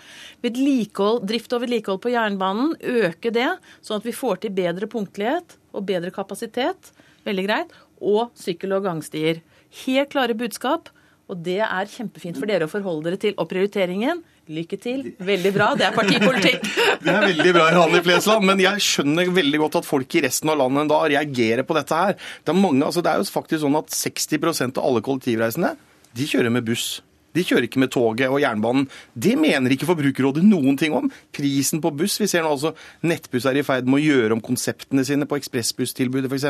Speaker 18: Vedlikehold, drift og vedlikehold på jernbanen, øke det, sånn at vi får til bedre punktlighet og bedre kapasitet. Veldig greit. Og sykkel- og gangstier. Helt klare budskap. Og det er kjempefint for dere å forholde dere til. Og prioriteringen Lykke til. Veldig bra. Det er partipolitikk. [LAUGHS]
Speaker 19: det er veldig bra, Rani Flesland. Men jeg skjønner veldig godt at folk i resten av landet da reagerer på dette her. Det er, mange, altså det er jo faktisk sånn at 60% av alle kollektivreisende de kjører med buss. De kjører ikke med toget og jernbanen. Det mener ikke Forbrukerrådet noen ting om. Prisen på buss Vi ser nå altså Nettbuss er i ferd med å gjøre om konseptene sine på ekspressbusstilbudet f.eks.,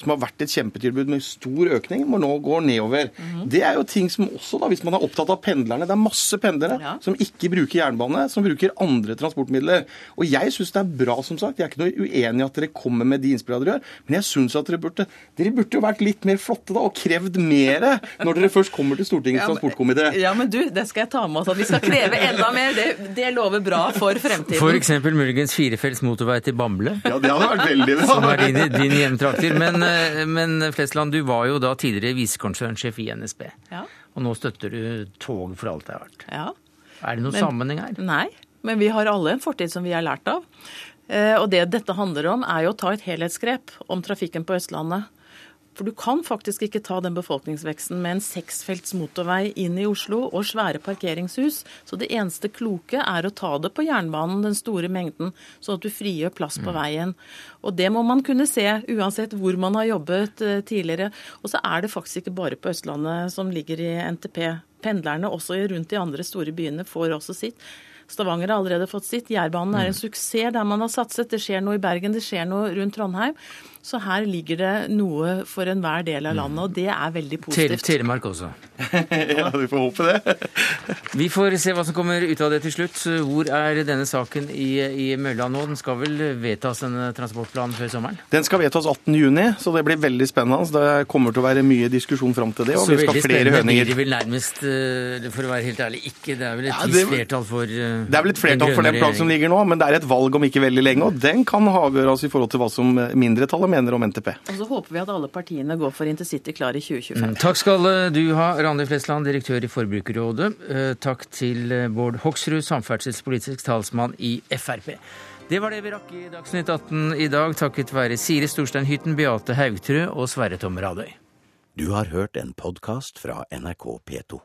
Speaker 19: som har vært et kjempetilbud med stor økning, må nå gå nedover. Mm. Det er jo ting som også, da, hvis man er opptatt av pendlerne Det er masse pendlere ja. som ikke bruker jernbane, som bruker andre transportmidler. Og jeg syns det er bra, som sagt. Jeg er ikke noe uenig i at dere kommer med de innspillene dere gjør, men jeg syns at dere burde Dere burde jo vært litt mer flotte da, og krevd mer når dere først kommer til Stortingets ja, transportkomité.
Speaker 18: Ja, men du, det skal jeg ta med oss. At vi skal kreve enda mer. Det, det lover bra for fremtiden.
Speaker 2: F.eks. muligens firefelts motorvei til Bamble.
Speaker 19: Ja, det hadde vært veldig bra.
Speaker 2: Som er din, din hjemtrakter. Men, eh, men, Flesland, du var jo da tidligere visekonsernsjef i NSB. Ja. Og nå støtter du tog for alt det har vært.
Speaker 18: Ja.
Speaker 2: Er det noen men, sammenheng her?
Speaker 18: Nei, men vi har alle en fortid som vi har lært av. Eh, og det dette handler om, er jo å ta et helhetsgrep om trafikken på Østlandet. For du kan faktisk ikke ta den befolkningsveksten med en seksfelts motorvei inn i Oslo og svære parkeringshus. Så det eneste kloke er å ta det på jernbanen, den store mengden, sånn at du frigjør plass på mm. veien. Og det må man kunne se uansett hvor man har jobbet eh, tidligere. Og så er det faktisk ikke bare på Østlandet som ligger i NTP. Pendlerne også rundt de andre store byene får også sitt. Stavanger har allerede fått sitt. Jærbanen er en
Speaker 2: Mm.
Speaker 18: suksess der man har satset. Det skjer noe i Bergen, det skjer noe rundt Trondheim. Så her ligger det noe for enhver del av landet, og det er veldig
Speaker 2: Tele
Speaker 18: positivt.
Speaker 2: Telemark også. [LAUGHS]
Speaker 19: ja, vi får håpe det. [LAUGHS]
Speaker 2: Vi får se hva som kommer ut av det til slutt. Hvor er denne saken i, i mølla nå? Den skal vel vedtas, denne transportplanen, før sommeren?
Speaker 19: Den skal vedtas 18.6, så det blir veldig spennende. Det kommer til å være mye diskusjon fram til det, og
Speaker 2: Så
Speaker 19: vi skal ha flere
Speaker 2: blir
Speaker 19: høninger.
Speaker 2: det vel nærmest, eh, for å være helt ærlig, ikke. Det er vel et
Speaker 19: Ja, det-
Speaker 2: flertall for eh,
Speaker 19: Det er vel et flertall for den planen som ligger nå, men det er et valg om ikke veldig lenge, og den kan avgjøres i forhold til hva som mindretallet mener om NTP.
Speaker 18: Og så håper vi at alle partiene går for intercity klar i 2025.
Speaker 2: Mm, Takk skal du ha, Randi Flesland, direktør i Forbrukerrådet. Eh, Takk til eh, Bård Hoksrud, samferdselspolitisk talsmann i Frp. Det var det vi rakk i Dagsnytt 18 i dag, takket være Siri Storstein Hytten, Beate Haugtrø og Sverre Tom Radøy.
Speaker 1: Du har hørt en podkast fra NRK P2.